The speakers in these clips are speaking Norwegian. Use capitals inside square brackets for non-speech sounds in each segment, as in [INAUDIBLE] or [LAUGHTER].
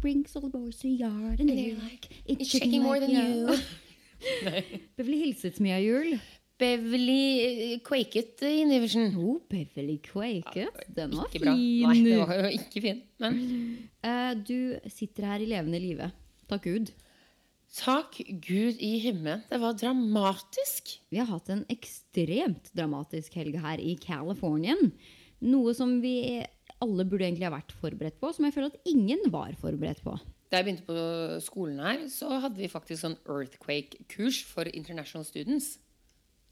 brings all the boys to yard, and they're like, It's shaking more than you. [LAUGHS] Beverly hilset mye av jul. Beverly quaket i Niversen. Oh, Beverly quaket. Den var Ikke bra. fin. Nei, det var jo ikke fin. Men uh, du sitter her i levende live. Takk Gud. takk Gud i himmelen. Det var dramatisk. Vi har hatt en ekstremt dramatisk helg her i Californien. Noe som vi alle burde egentlig ha vært forberedt på, som jeg føler at ingen var forberedt på. Da jeg begynte på skolen her, så hadde vi faktisk sånn earthquake-kurs for international students.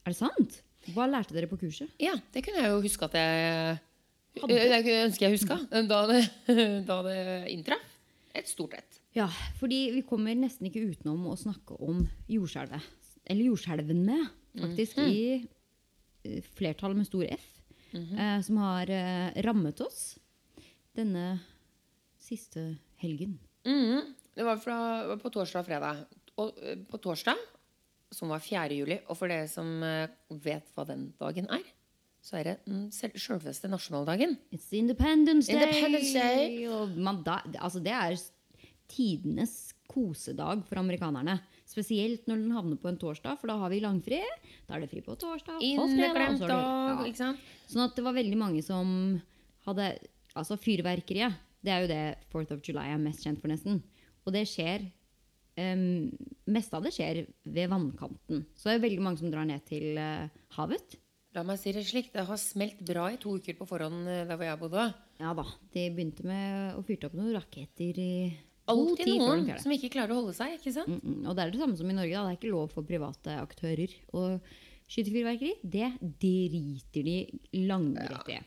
Er det sant? Hva lærte dere på kurset? Ja, det kunne jeg jo huske at jeg Hadde. Det ønsker jeg huska da det, [LAUGHS] da det inntraff. Et stort et. Ja, fordi vi kommer nesten ikke utenom å snakke om jordskjelvet. Eller jordskjelvene, faktisk, i eh, flertall med stor F. eh, som har eh, rammet oss denne siste helgen. Mhm. Det var fra, på torsdag og fredag. Og eh, på torsdag, som var 4. juli, og for dere som vet hva den dagen er, så er det den sjølveste nasjonaldagen. It's Independence Day! Independence Day. Da, altså det er tidenes kosedag for amerikanerne. Spesielt når den havner på en torsdag, for da har vi langfri. Da er det fri på torsdag og fredag. og ja. ikke sant? Sånn at det var veldig mange som hadde Altså fyrverkeriet. Det er jo det 4th of July er mest kjent for, nesten. Og det skjer um, Mest av det skjer ved vannkanten. Så det er veldig mange som drar ned til uh, havet. La meg si det slik, det har smelt bra i to uker på forhånd eh, der hvor jeg bodde. Ja da. De begynte med å fyrte opp noen raketter i Alltid noen som ikke klarer å holde seg, ikke sant? Mm, mm. Og det er det samme som i Norge. Da. Det er ikke lov for private aktører å skyte fyrverkeri. Det driter de langgreit i.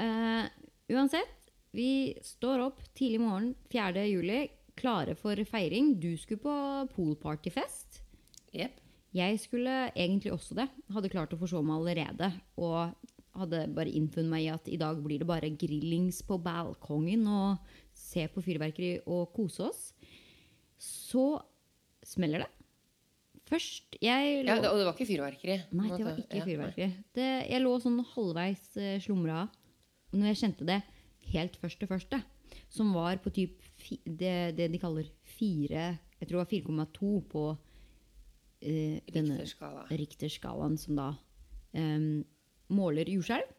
Eh, uansett, vi står opp tidlig morgen 4. juli, klare for feiring. Du skulle på poolpartyfest. Yep. Jeg skulle egentlig også det. Hadde klart å forsove meg allerede. Og hadde bare innfunnet meg i at i dag blir det bare grillings på balkongen og se på fyrverkeri og kose oss. Så smeller det. Først jeg lå, Ja, det, og det var ikke fyrverkeri. Nei, det var ikke Ja, fyrverkeri. Det, jeg lå sånn halvveis eh, slumra og når jeg kjente det helt først til første, som var på typ fi, det, det de kaller fire Jeg tror det var 4,2 på eh, denne Richterskala. Richterskalaen som da eh, måler jordskjelv.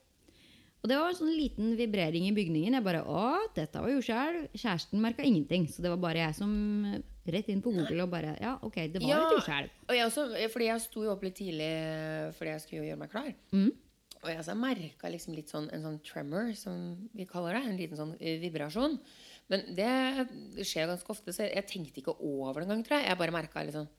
Og det var en sånn liten vibrering i bygningen. Jeg bare Å, dette var jordskjelv. Kjæresten merka ingenting. Så det var bare jeg som eh, rett inn på Google og bare Ja, ok, det var et jordskjelv. og jeg også, fordi jeg sto jo opp litt tidlig fordi jeg skulle gjøre meg klar. Mm. Og jeg så merka liksom litt sånn, en sånn tremor, som vi kaller det. En liten sånn eh, vibrasjon. Men det, skjer ganske ofte, så jeg tenkte ikke over det engang, tror jeg. Jeg bare merka litt sånn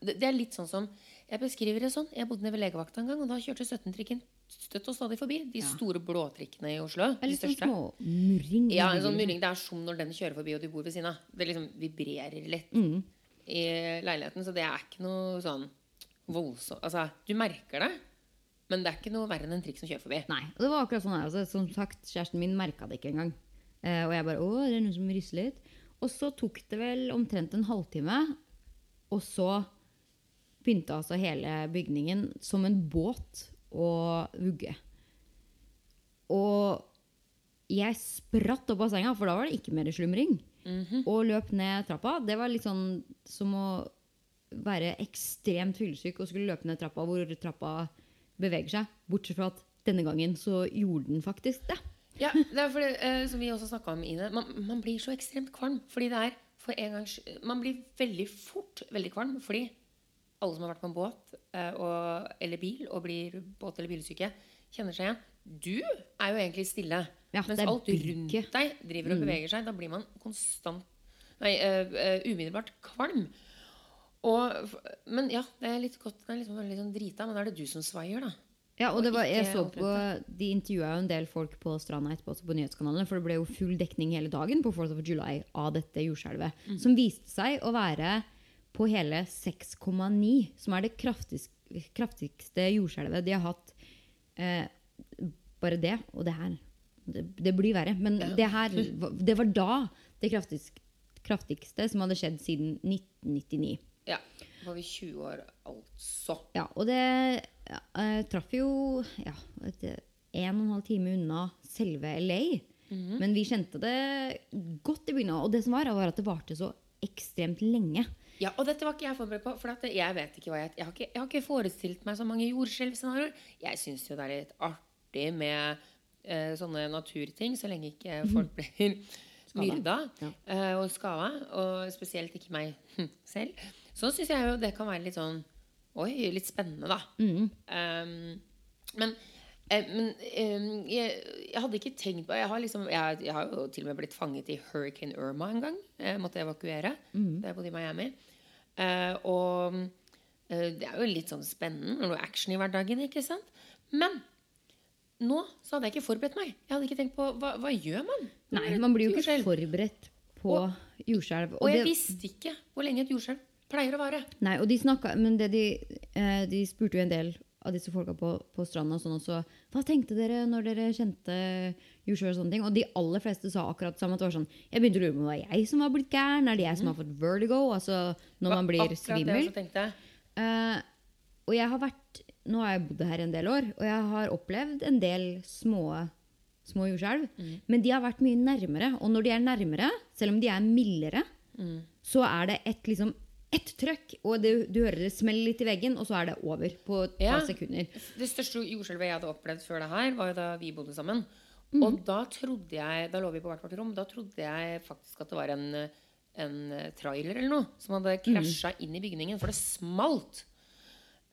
det, det er litt sånn som Jeg beskriver det sånn. Jeg bodde nede ved legevakta en gang, og da kjørte 17-trikken støtt og stadig forbi. De store blåtrikkene i Oslo. Det er litt sånn småmurring. Ja, en sånn murring. Det er som når den kjører forbi, og du bor ved siden av. Det liksom vibrerer litt Mm. i leiligheten, så det er ikke noe sånn voldsomt Altså, du merker det, men det er ikke noe verre enn en trikk som kjører forbi. Nei. Og det var akkurat sånn her. Altså, som sagt, kjæresten min merka det ikke engang. Eh, og jeg bare Å, det er noen som risler litt. Og så tok det vel omtrent en halvtime, og så begynte altså hele bygningen som en båt å vugge. Og jeg spratt opp av senga, for da var det ikke mer slumring. Og løp ned trappa. Det var litt sånn som å være ekstremt fyllesyk og skulle løpe ned trappa hvor trappa beveger seg. Bortsett fra at denne gangen så gjorde den faktisk det. Ja, det er fordi, eh, som vi også snakka om, Ine, man, man blir så ekstremt kvalm. Fordi det er for en gangs Man blir veldig fort veldig kvalm fordi alle som har vært på en båt eh, og, eller bil og blir båt- eller bilsyke, kjenner seg igjen. Du er jo egentlig stille. Ja, mens alt rundt deg driver og beveger seg. Da blir man konstant Nei, uh, uh, umiddelbart kvalm. Og, men ja, det er litt godt. Det er liksom veldig sånn drita, men da er det du som svaier, da. Ja, og Og det var, jeg så på, De intervjua jo en del folk på stranda etterpå, også på nyhetskanalene, for det ble jo full dekning hele dagen på 4th of July av dette jordskjelvet. Som viste seg å være på hele 6,9, som er det kraftigste, kraftigste jordskjelvet de har hatt. Eh, bare det, og det her Det, det blir verre. Men det her Det var da det kraftigste, kraftigste som hadde skjedd siden 1999. Ja. Da var vi 20 år, altså. Ja, og det eh, traff jo ja, et, en og en halv time unna selve LA. Men vi kjente det godt i begynnelsen. Og det som var, var at det varte så ekstremt lenge. Ja, og dette var ikke jeg forberedt på. For at jeg vet ikke hva jeg Jeg har ikke, jeg har ikke forestilt meg så mange jordskjelvscenarioer. Jeg syns jo det er litt artig med uh, sånne naturting, så lenge ikke folk blir myrda Ja. uh, og skada. Og spesielt ikke meg [LAUGHS] selv. Så syns jeg jo det kan være litt sånn Oi, litt spennende, da. Um, men eh, men um, jeg, jeg hadde ikke tenkt på Jeg har, liksom, jeg, jeg har jo til og med blitt fanget i Hurricane Irma en gang. Jeg måtte evakuere da jeg bodde i Miami. Eh, og eh, det er jo litt sånn spennende når det er action i hverdagen, ikke sant? Men nå så hadde jeg ikke forberedt meg. Jeg hadde ikke tenkt på Hva, hva gjør man? Nei, man blir jo ikke jordskjelv? forberedt på jordskjelv. Og jeg det- visste ikke hvor lenge et jordskjelv pleier å vare. Nei, og de snakka Men det de, eh, de spurte jo en del av disse folka på, på stranda og sånn også Hva tenkte dere når dere kjente jordskjelv og sånne ting? Og de aller fleste sa akkurat samme. At det var sånn Jeg begynte å lure på om det var jeg som var blitt gæren. Er det jeg som har fått vertigo? Altså når man blir det svimmel. Eh, og jeg har vært Nå har jeg bodd her en del år, og jeg har opplevd en del små, små jordskjelv. Men de har vært mye nærmere. Og når de er nærmere, selv om de er mildere, så er det et, liksom, ett trøkk, og det, du hører det smelle litt i veggen, og så er det over på et Ja. par sekunder. Det største jordskjelvet jeg hadde opplevd før det her, var jo da vi bodde sammen. Mm. Og da trodde jeg, da lå vi på hvert vårt rom, da trodde jeg faktisk at det var en, en trailer eller noe som hadde krasja mm. inn i bygningen, for det smalt.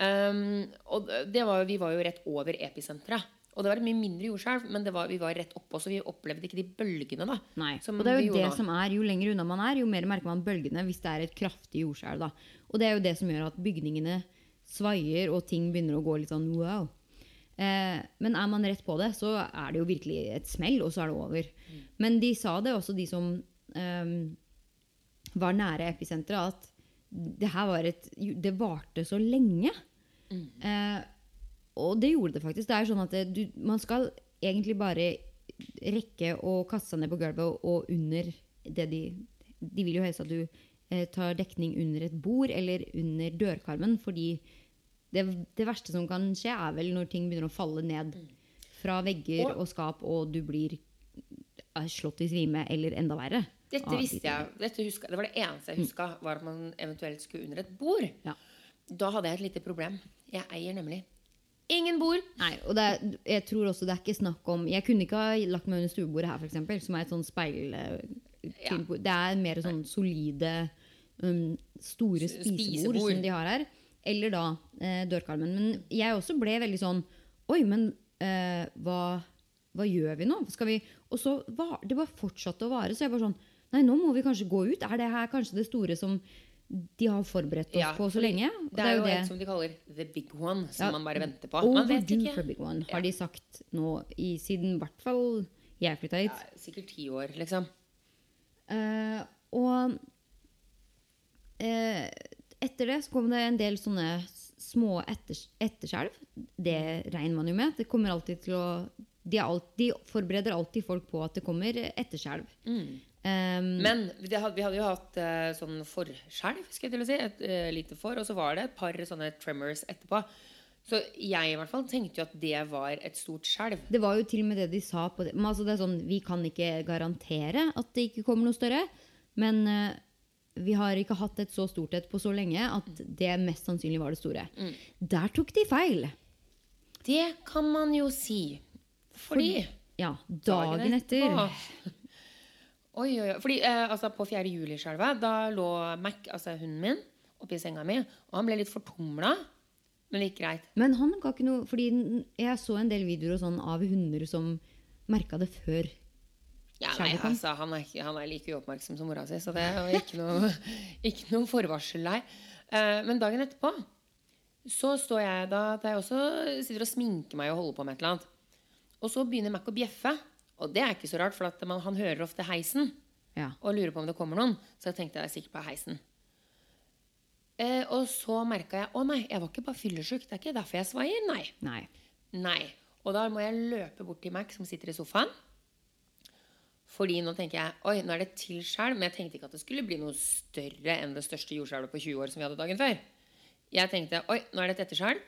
Um, og det var, vi var jo rett over episenteret. Og det var et mye mindre jordskjelv, men det var, vi var rett oppå, så vi opplevde ikke de bølgene. da Nei. og det er jo det nå. som er, Jo lenger unna man er, jo mer merker man bølgene hvis det er et kraftig jordskjelv. da. Og det er jo det som gjør at bygningene svaier, og ting begynner å gå litt sånn wow. Eh, men er man rett på det, så er det jo virkelig et smell, og så er det over. Men de sa det også, de som ehm, var nære episenteret, at det her var et Det varte så lenge. Eh, og det gjorde det faktisk. Det er sånn at det, du, man skal egentlig bare rekke å kaste seg ned på gulvet og, og under det de De vil jo helst at du eh, tar dekning under et bord eller under dørkarmen, fordi det, det verste som kan skje, er vel når ting begynner å falle ned fra vegger Og- og skap, og du blir eh, slått i svime, eller enda verre. Dette visste jeg. Dette huska, det var det eneste jeg huska, var at man eventuelt skulle under et bord. Ja. Da hadde jeg et lite problem. Jeg eier nemlig ingen bord. Nei, og det jeg tror også det er ikke snakk om Jeg kunne ikke ha lagt meg under stuebordet her, eksempel, som er et sånn speil... eh, Ja. Det er mer sånn solide, um, store spisebord, spisebord. som de har her. Eller da eh, dørkarmen. Men jeg også ble veldig sånn Oi, men eh, hva, hva gjør vi nå? Vi Og så var det bare fortsatte å vare. Så jeg var sånn Nei, nå må vi kanskje gå ut. Er det her kanskje det store som de har forberedt oss Ja, på så lenge? Og Det er jo et som de kaller the big one, som Ja. man bare venter på. Man vet ikke. for big one, har de sagt nå i siden i hvert fall jeg flytta hit. Ja, sikkert ti år, liksom. Uh, og uh, etter det så kom det en del sånne små etters, etterskjelv. Det regner man jo med. Det kommer alltid til å de, alt, de forbereder alltid folk på at det kommer etterskjelv. Um, Men hadde, vi hadde jo hatt uh, sånn forskjelv, skal jeg til å si. Et uh, lite for. Og så var det et par sånne tremors etterpå. Så jeg i hvert fall tenkte jo at det var et stort skjelv. det var jo til og med det de sa på det. Men altså det er sånn, Vi kan ikke garantere at det ikke kommer noe større. Men uh, vi har ikke hatt et så stort et på så lenge at det mest sannsynlig var det store. Der tok de feil. Det kan man jo si. Fordi Ja, dagen etter. etterpå- Oi, oi, oi. Fordi eh, altså, På 4. juli-skjelvet Da lå Mac, altså hunden min, oppi senga mi. Og han ble litt fortumla. Men det gikk greit. Men han ga ikke noe Fordi jeg så en del videoer og sånn av hunder som merka det før. Ja, nei, altså, han, er, han er like uoppmerksom som mora si, så det var ikke noe, [LAUGHS] ikke noe forvarsel der. Eh, men dagen etterpå så står jeg da at jeg også sitter og sminker meg og holder på med et eller annet. Og så begynner Mac å bjeffe. Og det er ikke så rart, for at man, han hører ofte heisen Ja. og lurer på om det kommer noen. Så jeg tenkte jeg er sikker på heisen. Eh, og så merka jeg å nei, jeg var ikke bare fyllesyk. Det er ikke derfor jeg svaier. Nei. Nei. Nei. Og da må jeg løpe bort til Mac, som sitter i sofaen. Fordi nå tenker jeg oi, nå er det til skjelv. Men jeg tenkte ikke at det skulle bli noe større enn det største jordskjelvet på 20 år som vi hadde dagen før. Jeg tenkte oi, nå er det et etterskjelv.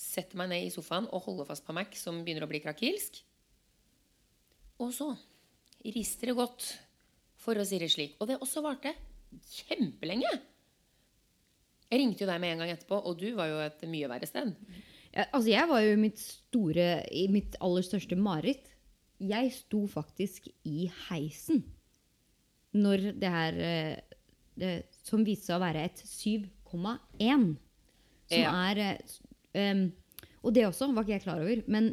Setter meg ned i sofaen og holder fast på Mac, som begynner å bli krakilsk. Og så, rister det godt, for å si det slik. Og det også varte kjempelenge. Jeg ringte jo deg med en gang etterpå, og du var jo et mye verre sted. Ja, altså jeg var jo mitt store, i mitt aller største mareritt. Jeg sto faktisk i heisen når det her eh, det, Som viste seg å være et 7,1. Som Ja. er um, Og det også var ikke jeg klar over. Men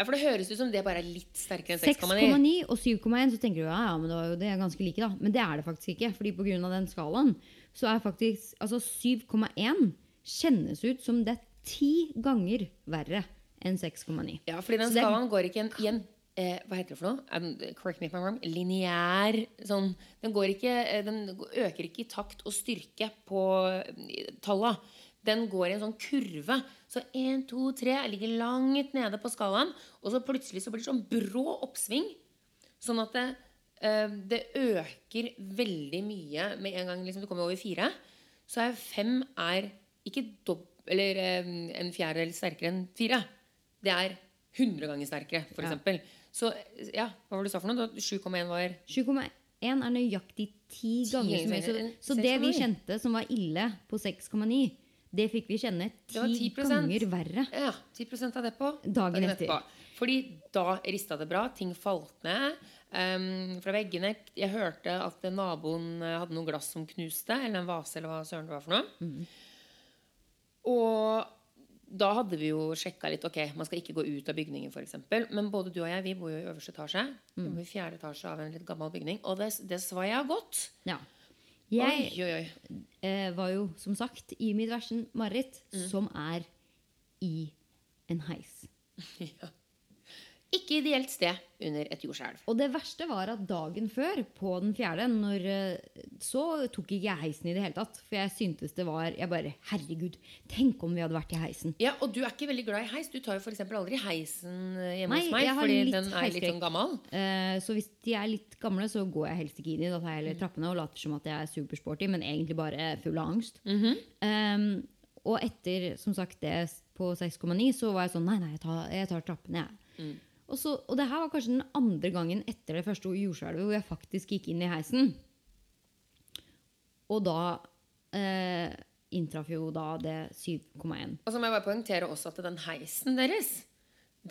Ja, For det høres ut som det bare er litt sterkere enn 6,9. 6,9 og 7,1 så tenker du ja, ja, men det, var jo, det er ganske like, da. Men det er det faktisk ikke. fordi pga. den skalaen så er faktisk altså 7,1 kjennes ut som det er ti ganger verre enn 6,9. Ja, fordi den Så det skalaen går ikke en, i en eh, Hva heter det for noe? Um, correct me if I'm wrong. Lineær sånn Den går ikke eh, Den øker ikke i takt og styrke på tallene. talla. Den går i en sånn kurve. Så 1, 2, 3 ligger langt nede på skalaen. Og så plutselig så blir det sånn brå oppsving. Sånn at det, eh, det øker veldig mye med en gang liksom, du kommer over fire. Så er fem er ikke dobb, eller eh, en fjerdedel sterkere enn fire. Det er 100 ganger sterkere, for Ja. Så ja, hva var det du sa for noe? 7,1 var 7,1 er nøyaktig ti ganger så mye. Så, så det vi kjente som var ille på 6,9, det fikk vi kjenne ti 10%. ganger verre. Ja, 10% av det på Dagen etter. Fordi da rista det bra. Ting falt ned um, fra veggene. Jeg hørte at naboen hadde noen glass som knuste, eller en vase, eller hva søren det var for noe. Mm. Og da hadde vi jo sjekka litt. Ok, man skal ikke gå ut av bygningen, f.eks. Men både du og jeg vi bor jo i øverste etasje. Vi Mm. bor i fjerde etasje av en litt gammel bygning. Og det, det svaier godt. Ja. Jeg oi, oi, oi. eh, var jo som sagt i mitt versen mareritt, Mm. som er i en heis. [LAUGHS] Ja. Ikke ideelt sted under et jordskjelv. Og det verste var at dagen før, på den fjerde, når, eh, så tok ikke jeg heisen i det hele tatt. For jeg syntes det var Jeg bare Herregud, tenk om vi hadde vært i heisen. Ja, Og du er ikke veldig glad i heis. Du tar jo f.eks. aldri heisen eh, hjemme Nei, hos meg, fordi den er litt sånn gammel. Eh, så hvis de er litt gamle, så går jeg helst ikke inn i. Da tar jeg heller trappene og later som at jeg er supersporty, men egentlig bare full av angst. um, og etter som sagt det på 6,9, så var jeg sånn Nei, nei, jeg tar, jeg tar trappene, jeg. Og, så, og det her var kanskje den andre gangen etter det første jordskjelvet hvor jeg faktisk gikk inn i heisen. Og da eh, inntraff jo da det 7,1. Og så må jeg bare poengtere også at den heisen deres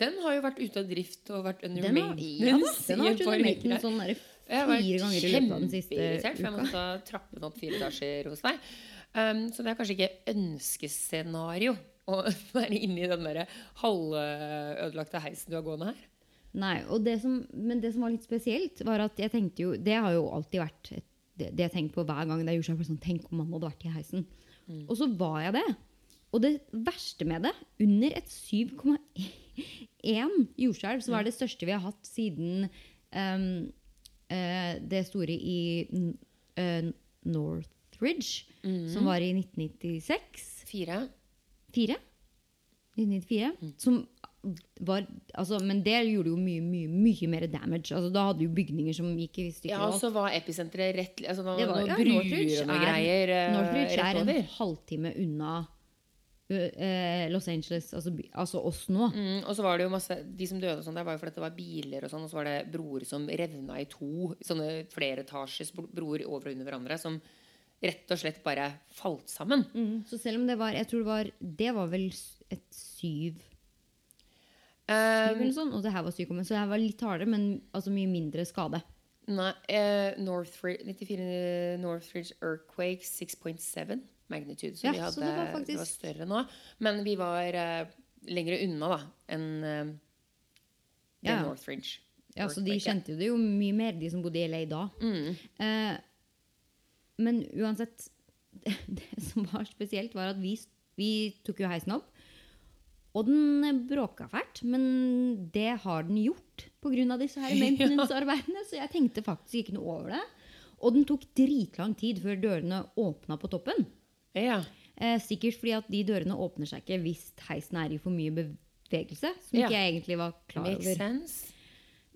den har jo vært ute av drift og vært under Den har, ja, da, den har vært under maintenance sånn der fire ganger i løpet av den siste kjempeirritert, for jeg måtte ta trappene opp fire etasjer hos deg. Um, så det er kanskje ikke ønskescenario å [LAUGHS] være inne i den der halvødelagte heisen du har gående her. Nei, og det som, men det som var litt spesielt, var at jeg tenkte jo Det har jo alltid vært et, det, det jeg tenkte på hver gang det er jordskjelv. Sånn, tenk om man hadde vært i heisen. Og så var jeg det. Og det verste med det, under et 7,1 jordskjelv, som er det største vi har hatt siden um, uh, det store i uh, Northridge, Northridge, som var i 1996 Fire. Fire? 1994? Mm. Som var altså, Men det gjorde jo mye, mye, mye mer damage. Altså, da hadde jo bygninger som gikk i stykker. Ja, og så var episenteret rett altså, noen, Det var- noen ja, Northridge er- greier eh, Northridge er en halvtime unna uh, uh, Los Angeles, altså, by- altså oss nå. Mm, og så var det jo masse De som døde og sånn det var jo fordi det var biler og sånn, og så var det broer som revna i to. Sånne flereetasjes bro- broer over og under hverandre som rett og slett bare falt sammen. Mm, så selv om det var Jeg tror det var Det var vel et syv, eller sånn, og det her var 7,1. Så det her var litt hardere, men altså mye mindre skade. nei, uh, Northridge, 94 Northridge Earthquake 6.7 magnitude. Så Ja, vi hadde, så det var det var større nå. Men vi var uh, lenger unna da enn uh, Ja. Northridge. Ja, så de kjente det jo mye mer, de som bodde i LA da. Mm. Uh, men uansett det, [LAUGHS] det som var spesielt, var at vi, vi tok jo heisen opp. Og den eh, bråka fælt, men det har den gjort pga. disse her [LAUGHS] maintenance-arbeidene. Så jeg tenkte faktisk ikke noe over det. Og den tok dritlang tid før dørene åpna på toppen. Ja. Eh, sikkert fordi at de dørene åpner seg ikke hvis heisen er i for mye bevegelse. Som Ja. ikke jeg egentlig var klar over.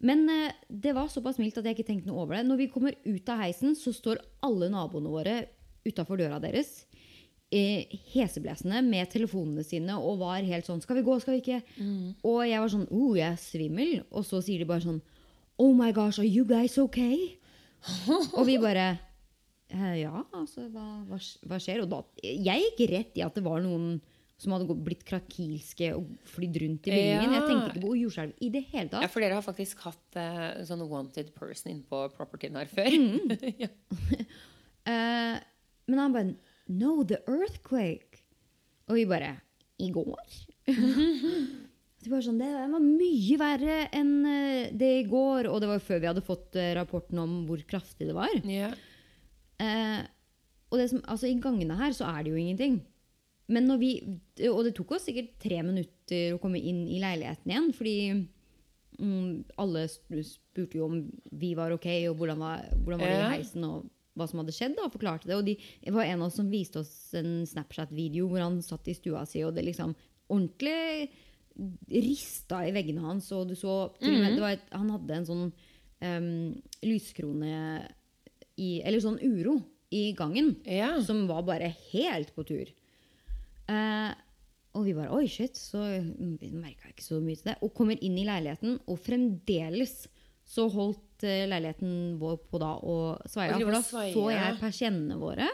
Men eh, det var såpass mildt at jeg ikke tenkte noe over det. Når vi kommer ut av heisen, så står alle naboene våre utafor døra deres. Heseblesende med telefonene sine og var helt sånn 'Skal vi gå? Skal vi ikke?' Og jeg var sånn 'Oh, jeg er svimmel.' Og så sier de bare sånn Oh my gosh, are you guys okay? [LAUGHS] Og vi bare «Eh, Ja, altså, hva, hva, hva skjer? Og da, jeg gikk rett i at det var noen som hadde blitt krakilske og flydd rundt i bygningen. Jeg tenkte ikke på jordskjelv i det hele tatt. Ja, for dere har faktisk hatt uh, sånn wanted person inn på propertyen her før. Mm. [LAUGHS] ja. [LAUGHS] Eh, men han bare No, the earthquake. Og vi bare I går? [LAUGHS] det var sånn, det var mye verre enn eh, det i går. Og det var før vi hadde fått eh, rapporten om hvor kraftig det var. Yeah. Eh, og det som, altså, I gangene her så er det jo ingenting. Men når vi, Og det tok oss sikkert tre minutter å komme inn i leiligheten igjen. Fordi mm, alle spurte jo om vi var ok, og hvordan var, hvordan var det i heisen. og hva som hadde skjedd, da, og forklarte det. Og de, det var en av oss som viste oss en Snapchat-video hvor han satt i stua si, og det liksom ordentlig rista i veggene hans. Og du så til og med, det var et, Han hadde en sånn um, lyskrone i Eller sånn uro i gangen. Ja. Som var bare helt på tur. Uh, og vi bare Oi, shit. Så merka jeg ikke så mye til det. Og kommer inn i leiligheten, og fremdeles så holdt eh, leiligheten vår på da. Og Sveia, For da så jeg persiennene våre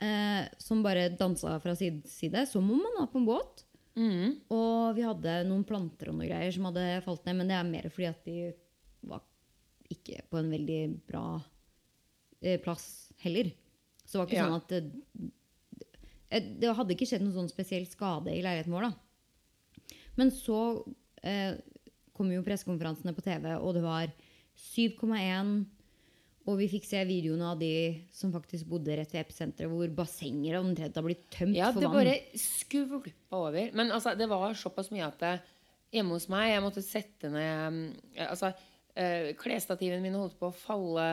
eh, som bare dansa fra side til side, som om man var på en båt. Mm. Og vi hadde noen planter og noen greier som hadde falt ned, men det er mer fordi at de var ikke på en veldig bra eh, plass heller. Så det var ikke Ja. sånn at det, eh, det hadde ikke skjedd noen sånn spesiell skade i leiligheten vår, da. Men så eh, kom jo pressekonferansene på TV, og det var 7,1 og vi fikk se videoene av de som faktisk bodde rett ved episenteret, hvor bassenger omtrent har blitt tømt Ja, for det bare skvulpa over. Men altså, det var såpass mye at det, hjemme hos meg Jeg måtte sette ned eh, Altså, eh, klesstativene mine holdt på å falle,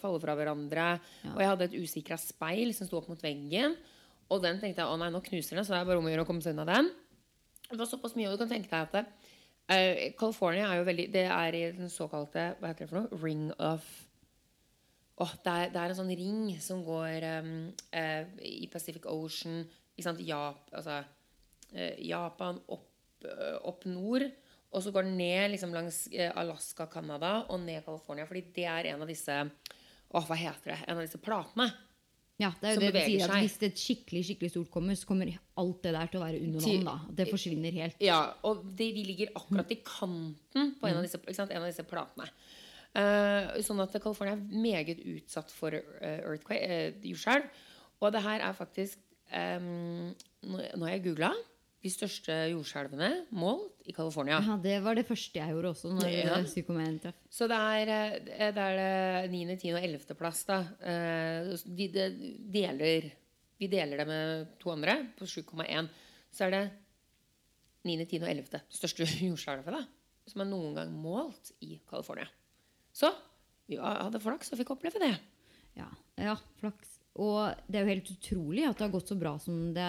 falle fra hverandre. Og jeg hadde et usikra speil som sto opp mot veggen. Og den tenkte jeg å nei, nå knuser den, så det er bare om å gjøre å komme seg unna den. Det var såpass mye, og du kan tenke deg at eh, California er jo veldig Det er i den såkalte Hva heter det for noe? Ring of oh, det, er, det er en sånn ring som går um, uh, i Pacific Ocean? Jap, altså, uh, Japan opp, opp nord. Og så går den ned liksom, langs Alaska, Canada og ned California. Fordi det er en av disse Åh, hva heter det? En av disse platene. Ja, det er jo det vi sier, at. Hvis et skikkelig skikkelig stort kommer, så kommer alt det der til å være under vann. da. Det forsvinner helt. Ja, og de, de ligger akkurat i kanten på en av disse, ikke sant? En av disse platene. Uh, sånn at California er meget utsatt for eh, earthquake, eh. Og det her er faktisk um, nå har jeg googla de største jordskjelvene målt i California. Ja, Det var det første jeg gjorde også. når Ja. 7,1 traff. Så det er, eh, det er det 9., 10. og 11. plass, da. Eh, De, de deler Vi deler det med to andre på 7,1. Så er det 9., 10. og 11. største [LAUGHS] jordskjelvet som er noen gang målt i California. Så vi hadde flaks og fikk oppleve det. Ja, ja, flaks. Og det er jo helt utrolig at det har gått så bra som det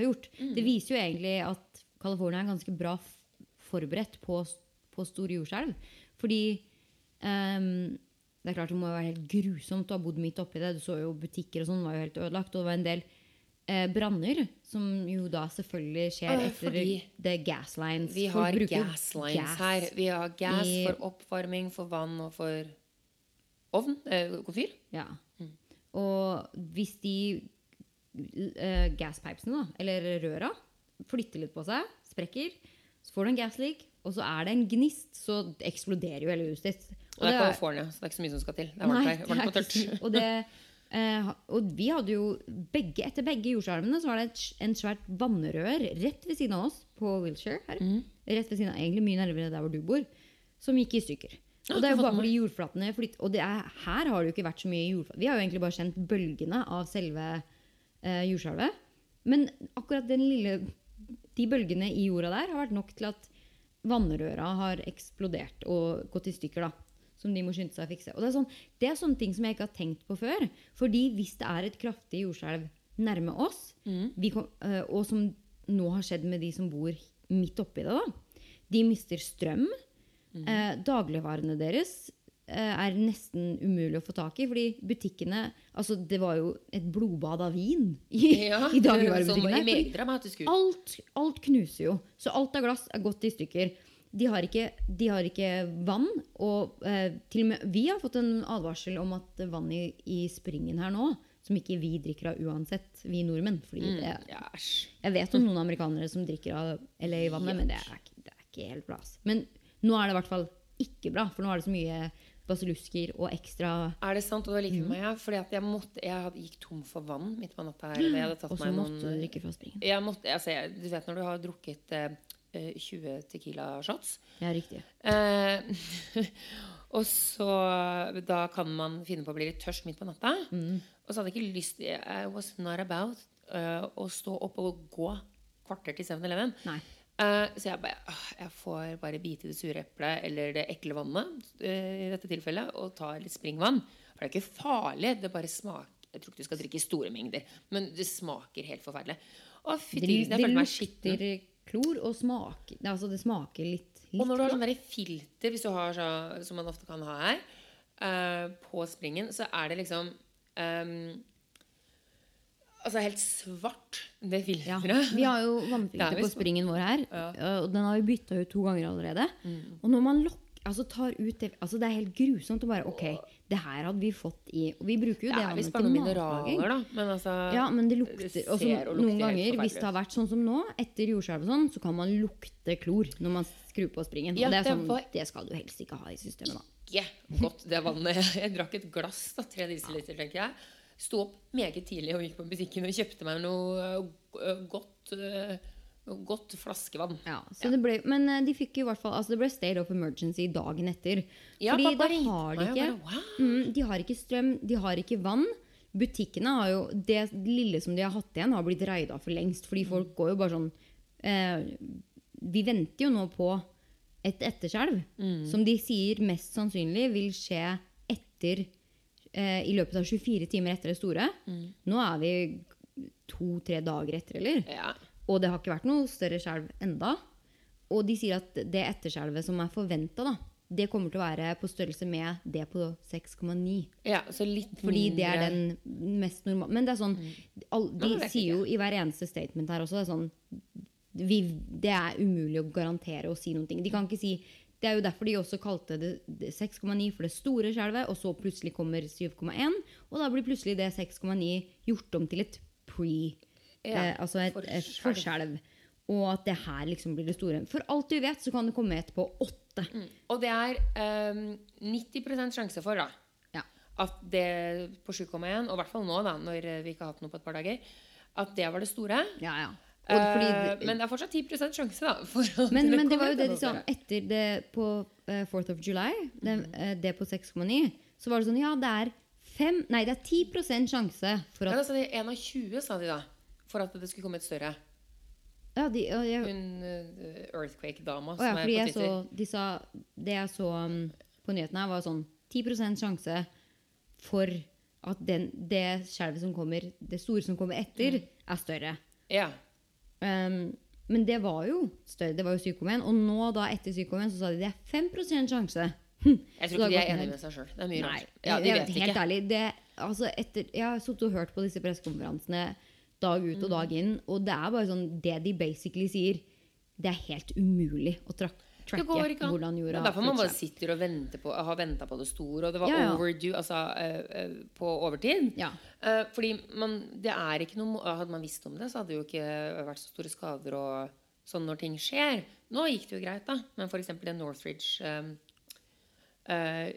har gjort. Det viser jo egentlig at California er ganske bra forberedt på, på store jordskjelv. Fordi um, det er klart det må være helt grusomt å ha bodd midt oppi det. Du så jo butikker og sånn var jo helt ødelagt. Og det var en del eh, branner, som jo da selvfølgelig skjer etter fordi det gas lines. Vi har gaslines gas her. Vi har gas i- for oppvarming, for vann og for ovn. Eh, komfyr. Ja. Og hvis de uh, gaspipesene, da, eller røra, flytter litt på seg, sprekker, så får du en gasleak, og så er det en gnist, så eksploderer jo hele huset ditt. Og det er California, så det er ikke så mye som skal til. Det er varmt her. Varmt og tørt. og, det, uh, og vi hadde jo begge, etter begge jordskjelvene så var det et, en svært vannrør rett ved siden av oss på Wiltshire. her. Mm. Rett ved siden av, egentlig mye nærmere der hvor du bor, som gikk i stykker. Og det er jo bare fordi jordflatene flytter Og det er, her har det jo ikke vært så mye jordflate. Vi har jo egentlig bare kjent bølgene av selve eh, jordskjelvet. Men akkurat den lille De bølgene i jorda der har vært nok til at vannrøra har eksplodert og gått i stykker, da. Som de må skynde seg å fikse. Og det er, sånn, det er sånne ting som jeg ikke har tenkt på før. Fordi hvis det er et kraftig jordskjelv nærme oss, vi kom, eh, og som nå har skjedd med de som bor midt oppi det, da, de mister strøm. Eh, dagligvarene deres er nesten umulig å få tak i, fordi butikkene Altså, det var jo et blodbad av vin i, Ja, [LAUGHS] i dagligvarebutikkene. ut. Alt, alt knuser jo. Så alt av glass er gått i stykker. de har ikke, de har ikke vann. Og eh, til og med vi har fått en advarsel om at vann i, i springen her nå, som ikke vi drikker av uansett, vi nordmenn fordi Mm. det, Jeg vet om noen amerikanere som drikker av LA-vannet, men det er, det er ikke helt bra. Men nå er det i hvert fall ikke bra, for nå er det så mye basillusker og ekstra Er det sant? Og det var like Mhm. meg, ja. Fordi jeg, måtte, jeg hadde, gikk tom for vann midt på natta her. Jeg hadde tatt [GASPS] Og så meg måtte noen du drikke fra springen. jeg måtte, altså, jeg, Du vet når du har drukket eh, eh, 20 Tequila-shots Ja, riktig. eh, [LAUGHS] Og så Da kan man finne på å bli litt tørst midt på natta. Mm. Og så hadde jeg ikke lyst I was not about uh, å stå opp og gå kvarter til 7-Eleven. Eh, så jeg bare «Åh, Jeg får bare bite i det sure eplet eller det ekle vannet uh, i dette tilfellet og ta litt springvann. For det er ikke farlig. Det bare smaker Jeg tror ikke du skal drikke i store mengder, men det smaker helt forferdelig. Å, fytti Det, grisen, jeg det følte meg skitten. lukter klor og smaker altså det smaker litt, litt Og når du har sånn derre filter, hvis du har så, som man ofte kan ha her, uh, på springen, så er det liksom ehm, Altså helt svart, det Ja. Vi har jo Det vannfilter er på springen vår her, Ja. øh, og den har vi bytta ut to ganger allerede. Og når man lok altså tar ut det altså Det er helt grusomt å bare Ok, det her hadde vi fått i Og vi bruker jo Det det vannet til matlaging. mineraler, da. Men altså Ja, men det det lukter Og ser og noen ganger, hvis det har vært sånn som nå, etter jordskjelv og sånn, så kan man lukte klor når man skrur på springen. Ja, og det er det sånn, var- det skal du helst ikke ha i systemet, da. ikke godt, det vannet. [LAUGHS] Jeg drakk et glass, da, tre desiliter, tenker jeg. Sto opp meget tidlig og gikk på butikken og kjøpte meg noe øh, godt, øh, godt flaskevann. Ja, så Det ble, men eh, de fikk i hvert fall Altså det ble state of emergency dagen etter. Ja, Fordi pappa da har de ikke bare, «Wow!» mm, De har ikke strøm, de har ikke vann. Butikkene har jo Det lille som de har hatt igjen, har blitt raida for lengst. Fordi Mm. folk går jo bare sånn eh, Vi venter jo nå på et etterskjelv. Mm. Som de sier mest sannsynlig vil skje etter eh, I løpet av 24 timer etter det store. Mm. Nå er vi to-tre dager etter, eller? Ja. Og det har ikke vært noe større skjelv enda. Og de sier at det etterskjelvet som er forventa, det kommer til å være på størrelse med det på 6,9. ja, så litt Fordi det er den mest normale Men det er sånn all, De Ja, sier jo i hver eneste statement her også det er sånn vi, Det er umulig å garantere og si noen ting. De kan ikke si Det er jo derfor de også kalte det det 6,9 for det store skjelvet, og så plutselig kommer 7,1. Og da blir plutselig det 6,9 gjort om til et pre Ja, eh, Altså et, et forskjelv. Og at det her liksom blir det store. For alt vi vet, så kan det komme et på 8. Og det er um, 90% sjanse for, da. Ja. At det på 7,1, og i hvert fall nå, da, når vi ikke har hatt noe på et par dager, at det var det store. Ja, ja. Fordi uh, men det er fortsatt 10 sjanse, da. Men, men det var jo det de sa etter det på uh, 4th of July, det, eh, det på 6,9, så var det sånn Ja, det er fem, nei, det er 10% sjanse for Ja, at da sa de 1 av 20, sa de da. For at det skulle komme et større. Ja, de, og jeg, Hun eh, Earthquake-dama ja, som er på Twitter. så. De sa Det jeg så um, på nyhetene var sånn 10% sjanse for at den, det skjelvet som kommer, det store som kommer etter, mm. er større. Ja. Um, men det var jo større. Det var jo 7,1. Og nå, da etter 7,1, så sa de det er 5 sjanse. Hm. Jeg tror ikke de er enige med seg sjøl. Det er mye rart. Ja, de vet helt ikke. ærlig. Det, altså etter, jeg har sittet og hørt på disse pressekonferansene dag ut og Mm. dag inn, og det er bare sånn Det de basically sier, det er helt umulig å tra Det tracke hvordan jorda er derfor man bare sitter og venter på, har venta på det store, og det var Ja, ja. overdue, altså uh, uh, på overtid. Ja. Uh, fordi man, det er ikke noe Hadde man visst om det, så hadde det jo ikke vært så store skader og sånn når ting skjer. Nå gikk det jo greit, da. Men f.eks. det Northridge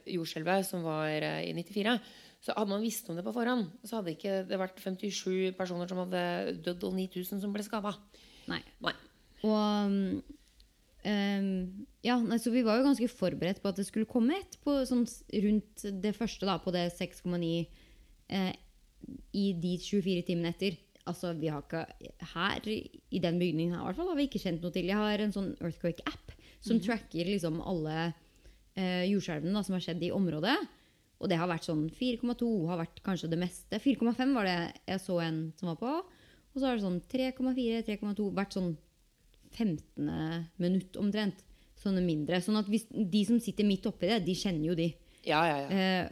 jordskjelvet som var i 94 så hadde man visst om det på forhånd, så hadde ikke det vært 57 personer som hadde dødd, og 9000 som ble skada. Nei. Nei. Og um, ja, nei, så vi var jo ganske forberedt på at det skulle komme et på, sånn, rundt det første, da, på det 6,9 eh, i de 24 timene etter. Altså, vi har ikke Her i den bygningen her, i hvert fall, har vi ikke kjent noe til. Jeg har en sånn Earthquake-app som tracker liksom alle eh, jordskjelvene da, som har skjedd i området. Og det har vært sånn 4,2 har vært kanskje det meste. 4,5 var det jeg så en som var på. Og så har det sånn 3,4, 3,2 vært sånn 15. minutt omtrent. Sånne mindre. Sånn at hvis, de som sitter midt oppi det, de kjenner jo de. Ja, ja, ja. Eh,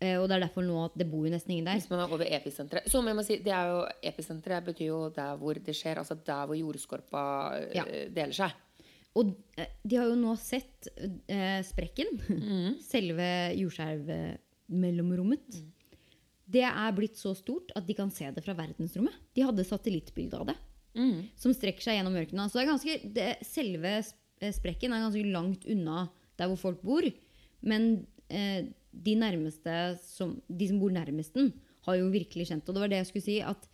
eh, og det er derfor nå at det bor jo nesten ingen der. Hvis man er over episenteret. Så må jeg må si, det er jo, episenteret betyr jo der hvor det skjer, altså der hvor jordskorpa eh, Ja. deler seg. Og eh, de har jo nå sett eh, sprekken. Mm. [LAUGHS] Selve jordskjelvmellomrommet. Det er blitt så stort at de kan se det fra verdensrommet. De hadde satellittbilde av det. Mm. Som strekker seg gjennom ørkenen. Så det er ganske, det, selve eh, sprekken er ganske langt unna der hvor folk bor. Men eh, de nærmeste som, de som bor nærmest den, har jo virkelig kjent det. Og det var det jeg skulle si. at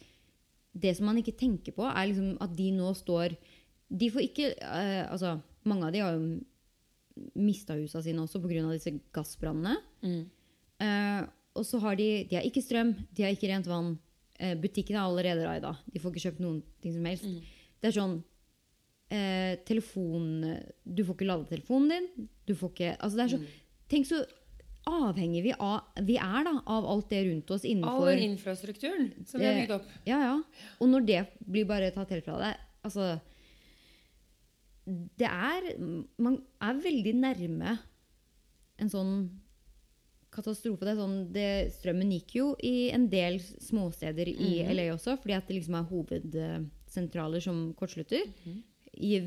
det som man ikke tenker på, er liksom at de nå står De får ikke eh, Altså, mange av de har jo mista husa sine også pga. disse gassbrannene. Mm. Eh, og så har de De har ikke strøm, de har ikke rent vann. Eh, butikkene er allerede raida. De får ikke kjøpt noen ting som helst. Det er sånn eh, Telefon Du får ikke lade telefonen din. Du får ikke Altså, det er så Tenk så avhengig vi, av, vi er da, av alt det rundt oss All innenfor den infrastrukturen som vi har bygd opp. Ja, ja. Og når det blir bare tatt helt fra deg Altså Det er Man er veldig nærme en sånn katastrofe. Det er sånn, det, strømmen gikk jo i en del småsteder i Mhm. LA også, fordi at det liksom er hovedsentraler som kortslutter. Mm.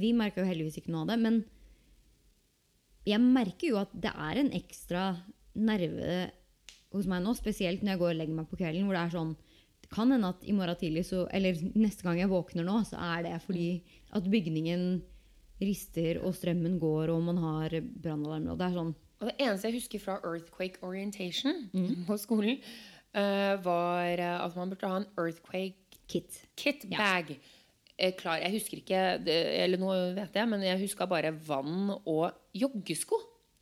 Vi merka jo heldigvis ikke noe av det, men jeg merker jo at det er en ekstra nerve hos meg nå, spesielt når jeg går og legger meg på kvelden, hvor det er sånn Det kan hende at i morgen tidlig, så, eller neste gang jeg våkner nå, så er det fordi at bygningen rister, og strømmen går, og man har brannalarm. Og det er sånn Og det eneste jeg husker fra Earthquake Orientation Mm. på skolen, uh, var eh, at man burde ha en earthquake kit. kit Ja. bag. Eh, klar, jeg husker ikke Eller nå vet jeg, men jeg huska bare vann og joggesko.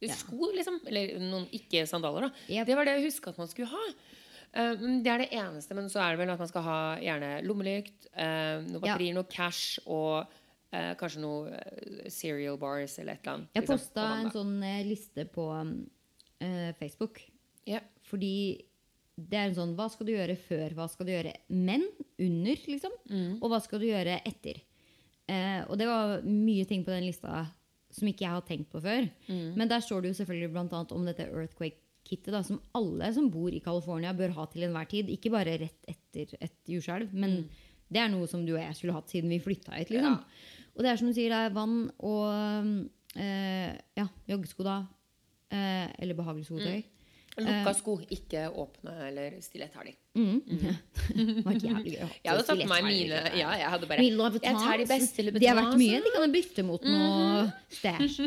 Sko, liksom. Eller noen ikke-sandaler, da. Yep. Det var det jeg huska at man skulle ha. Um, det er det eneste. Men så er det vel at man skal ha gjerne lommelykt, um, noen batterier, Ja. noe cash og eh, kanskje noe eh, cereal bars eller et eller annet. Jeg liksom, posta en sånn eh, liste på eh, Facebook. Yeah. Fordi det er en sånn Hva skal du gjøre før? Hva skal du gjøre men under, liksom? Mm. Og hva skal du gjøre etter? Eh, og det var mye ting på den lista som ikke jeg har tenkt på før. Mm. Men der står det jo selvfølgelig blant annet om dette earthquake-kittet, som alle som bor i California, bør ha til enhver tid. Ikke bare rett etter et jordskjelv, men det er noe som du og jeg skulle hatt siden vi flytta hit. liksom. Mm. Ja. Og det er som du sier, det er vann og eh, ja, joggesko, da. Eh, eller behagelig skotøy. Lukka sko, ikke åpne eller stiletthæler. Mm. [LAUGHS] det var jævlig gøy. Jeg hadde tatt på meg mine. Ja, jeg hadde bare Jeg tar de beste De har vært mye. De kan jeg bytte mot noe Mhm. stæsj.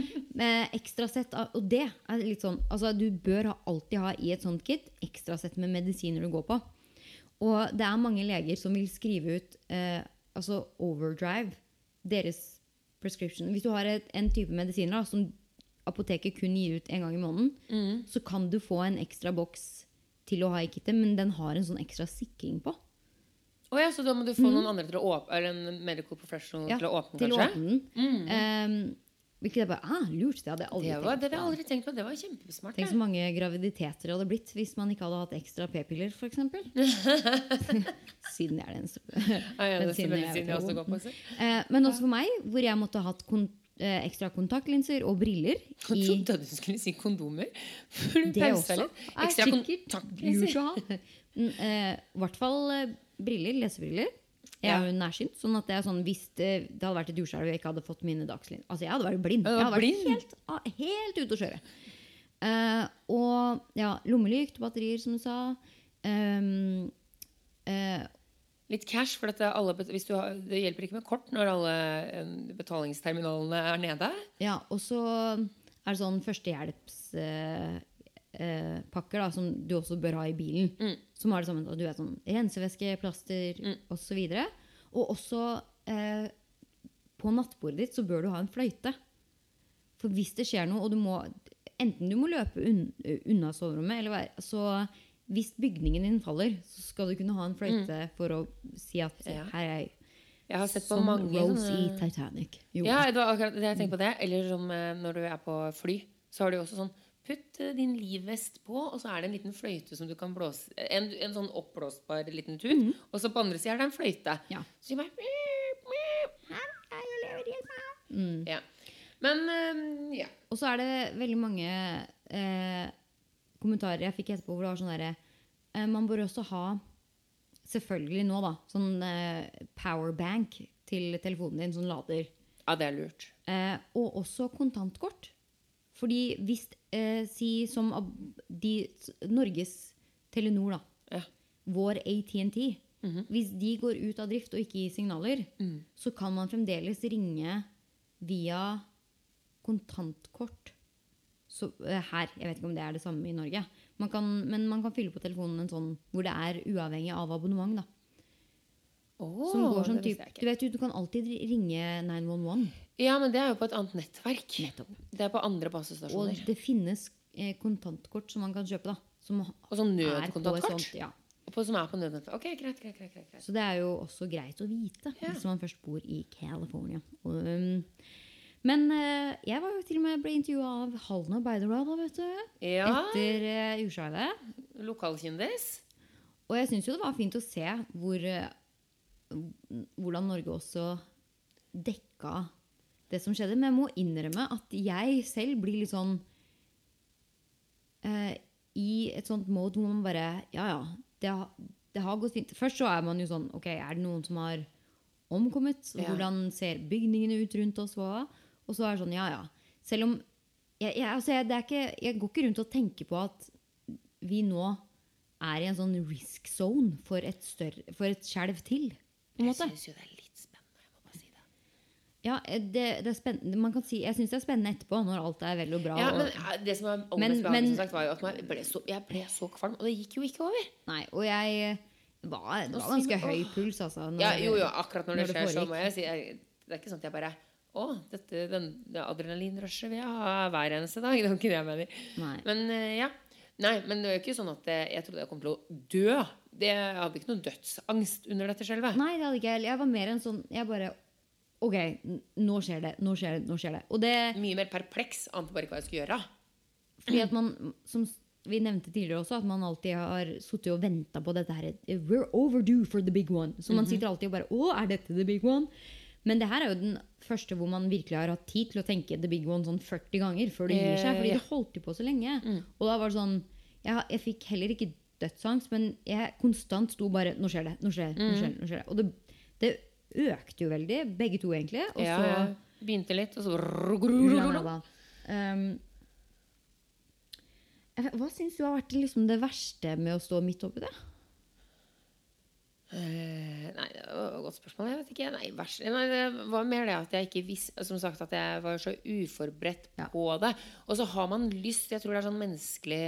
Ekstra sett Og det er litt sånn Altså, du bør alltid ha i et sånt kit ekstra sett med medisiner du går på. Og det er mange leger som vil skrive ut eh, altså overdrive, deres prescription. Hvis du har et, en type medisiner da, som apoteket kun gir ut en gang i måneden, mm. så kan du få en ekstra boks til å ha i kittet, men den har en sånn ekstra sikring på. Oh ja, så da må du få noen andre til å åpne Eller en medical professional. Ja, til å åpne, til å åpne den. Ehm, hvilket jeg bare ah, lurt. Det hadde jeg aldri Det, var, tenkt det hadde jeg på. aldri tenkt på. Det var kjempesmart. Tenk så mange graviditeter det hadde blitt hvis man ikke hadde hatt ekstra p-piller, f.eks. [LAUGHS] Siden jeg er den eneste [LAUGHS] Ja, ja, er medisinen medisin vet jeg også går på. Eh, Men også for meg, hvor jeg måtte ha hatt kon eh, ekstra kontaktlinser og briller. [LAUGHS] Jeg I, trodde du skulle si kondomer. Det også litt. er sikkert kontaktlinser. lurt å ha. I hvert fall eh, briller, lesebriller. Jeg er jo nærsynt, sånn at det er sånn hvis det, det hadde vært et jordskjelv og jeg ikke hadde fått mine dagslinjer Altså, jeg hadde vært blind. Jeg hadde vært helt, helt ute å kjøre. Uh, og ja, lommelykt, batterier, som du sa. Um, uh, Litt cash, for alle, har, det hjelper ikke med kort når alle eh, betalingsterminalene er nede. ja, og så er det sånn førstehjelpspakker eh, pakker da, som du også bør ha i bilen. Mm. Som har det samme, du vet, sånn rensevæske, plaster Mm. osv. Og også eh, på nattbordet ditt så bør du ha en fløyte. For hvis det skjer noe, og du må enten du må løpe un unna soverommet, eller være, så hvis bygningen din faller, så skal du kunne ha en fløyte for å si at Mm. Ja. her er jeg Jeg har sett på som mange Rose i Titanic. Jo. Ja, det var akkurat det jeg tenkte på det. Eller som eh, når du er på fly, så har du også sånn Putt eh, din livvest på, og så er det en liten fløyte som du kan blåse En, en sånn oppblåsbar liten tut. Og så på andre sida er det en fløyte. Ja. Så bare Mm. Ja. Men um, ja. Og så er det veldig mange eh, kommentarer jeg fikk etterpå hvor det var sånn derre eh, Man bør også ha, selvfølgelig nå, da, sånn eh, powerbank til telefonen din som lader. ja, det er lurt. Eh, og også kontantkort. Fordi hvis eh, Si som de, Norges Telenor, da. Ja. Vår ATNT. Hvis de går ut av drift og ikke gir signaler, så kan man fremdeles ringe via kontantkort. Så, eh, her. Jeg vet ikke om det er det samme i Norge. Man kan, men man kan fylle på telefonen en sånn hvor det er uavhengig av abonnement. da. Oh, Som går det typ, du vet du kan alltid ringe 911. Ja, men det er jo på et annet nettverk. Nettopp. Det er på andre Og det finnes eh, kontantkort som man kan kjøpe. da. Som Og sånn nødkontantkort? på sånt, ja. På, som er på nødnett. Ok, greit, greit, greit, greit. Så det er jo også greit å vite Ja. hvis man først bor i California. Og, um, men uh, jeg var jo til og med ble intervjua av Halden Arbeiderblad da, vet du. Ja, Etter uh, jordskjelvet. lokalkjendis. Og jeg syns jo det var fint å se hvor, uh, hvordan Norge også dekka det som skjedde. Men jeg må innrømme at jeg selv blir litt sånn eh, I et sånt mode hvor man bare Ja, ja, det det har gått fint. Først så er man jo sånn Ok, er det noen som har omkommet? Ja. Hvordan ser bygningene ut rundt oss? Hva? Og så er det sånn, ja, ja. Selv om jeg, jeg, altså jeg, det ikke, jeg går ikke rundt og tenker på at vi nå er i en sånn risk zone for et, større, for et skjelv til. På en Jeg synes syns jo det er litt spennende. Jeg må bare si det. Ja, eh, det, det er. Man kan si, jeg syns det er spennende etterpå, når alt er vel og bra. Ja, men det som er Men- men- som sagt, var jo at jeg ble så, jeg ble så kvalm, og det gikk jo ikke over. nei, og jeg var, det var ganske høy puls, altså. når- Ja, jo, jo, akkurat når det når det skjer, så må jeg si jeg, Det er ikke sånn at jeg bare Å, dette den, det adrenalinrushet vil jeg ha hver eneste dag. [LAUGHS] Det var ikke det jeg mener. Nei. Men eh, ja. Nei, men det er jo ikke sånn at eh, jeg trodde jeg kom til å dø. Det, jeg hadde ikke noen dødsangst under dette skjelvet. Nei, det hadde ikke jeg. Jeg var mer en sånn Jeg bare OK, nå skjer det, nå skjer det, nå skjer det. Og det Mye mer perpleks. Ante bare ikke hva jeg skulle gjøre. fordi at man, som vi nevnte tidligere også, at man alltid har sittet og venta på dette her We're overdue for the big one. Så man sitter alltid og bare Å, er dette the big one? Men det her er jo den første hvor man virkelig har hatt tid til å tenke the big one sånn 40 ganger før det gir seg. Eh, Fordi det holdt jo på så lenge. Og da var det sånn Jeg, jeg fikk heller ikke dødsangst, men jeg konstant sto bare Nå skjer det, nå skjer det. nå skjer det, nå skjer det. Og det, det økte jo veldig, begge to egentlig. Og Ja, så jeg begynte litt, og så ja. Um, hva syns du har vært liksom det verste med å stå midt oppi det? Uh, nei, det var et godt spørsmål. Jeg vet ikke. Nei, verst, nei, det var mer det at jeg ikke visste Som sagt, at jeg var så uforberedt Ja. på det. Og så har man lyst Jeg tror det er sånn menneskelig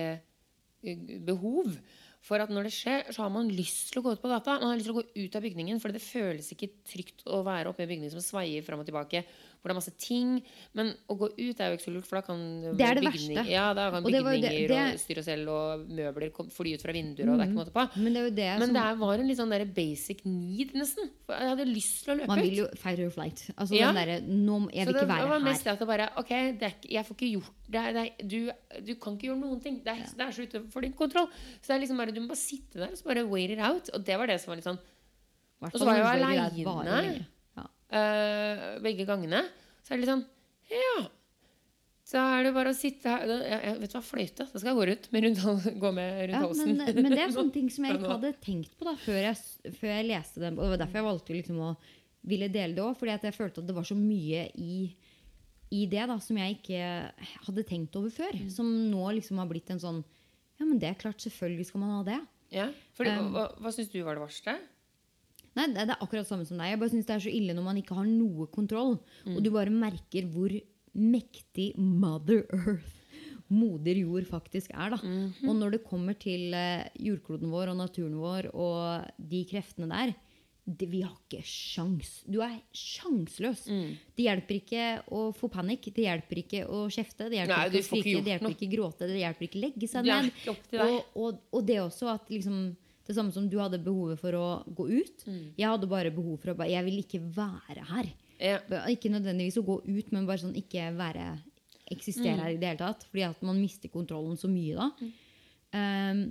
uh, behov. For at når det skjer, så har man lyst til å gå ut på gata. Man har lyst til å gå ut av bygningen, for det føles ikke trygt å være oppe i en bygning som sveier fram og tilbake. Hvor det er masse ting. Men å gå ut er jo ikke så lurt, for da kan Det er det bygning- verste. Ja, da kan Og det var det- bygninger det- og styre og stell og møbler kom- fly ut fra vinduer, og det er ikke måte på. Men det er jo det Men som det var en litt sånn der basic need, nesten. Jeg hadde lyst til å løpe ut. Man vil jo fight or flight. Altså Ja. den derre nå, Jeg Så vil det ikke være var mest det at det bare Ok, det er jeg får ikke gjort det, er- det er, du, du kan ikke gjøre noen ting. Det er, det er så utenfor din kontroll. Så det er liksom bare, du må bare sitte der og så bare wait it out. Og det var det som var litt sånn Og så var jeg jo det øh, begge gangene. Så er det litt sånn Ja. Så er det bare å sitte her jeg, jeg, Vet du hva, fløyte. Da skal jeg gå rundt med rundt, gå med rundt Ja, halsen. men, men det er [LAUGHS] sånne ting som jeg ikke hadde tenkt på da, før jeg, før jeg leste den. Og det var derfor jeg valgte liksom å ville dele det òg. Fordi jeg følte at det var så mye i, i det da, som jeg ikke hadde tenkt over før. Mm. Som nå liksom har blitt en sånn Ja, men det er klart, selvfølgelig skal man ha det. Ja. Fordi, Um, hva hva syns du var det verste? Nei, det det er akkurat samme som deg. Jeg bare synes det er så ille når man ikke har noe kontroll. Og du bare merker hvor mektig Mother Earth, moder jord, faktisk er. da. Og når det kommer til eh, jordkloden vår og naturen vår og de kreftene der det, Vi har ikke sjans. Du er sjanseløs. Det hjelper ikke å få panikk. Det hjelper ikke å kjefte. Det hjelper Nei, ikke å skrike. Det hjelper noe. ikke gråte. Det hjelper ikke legge seg ned. Og, og, og det også at liksom det samme som du hadde behovet for å gå ut. Mm. Jeg hadde bare behov for å bare Jeg vil ikke være her. Ja. Ikke nødvendigvis å gå ut, men bare sånn ikke være Eksistere Mm. her i det hele tatt. Fordi at man mister kontrollen så mye da. Um,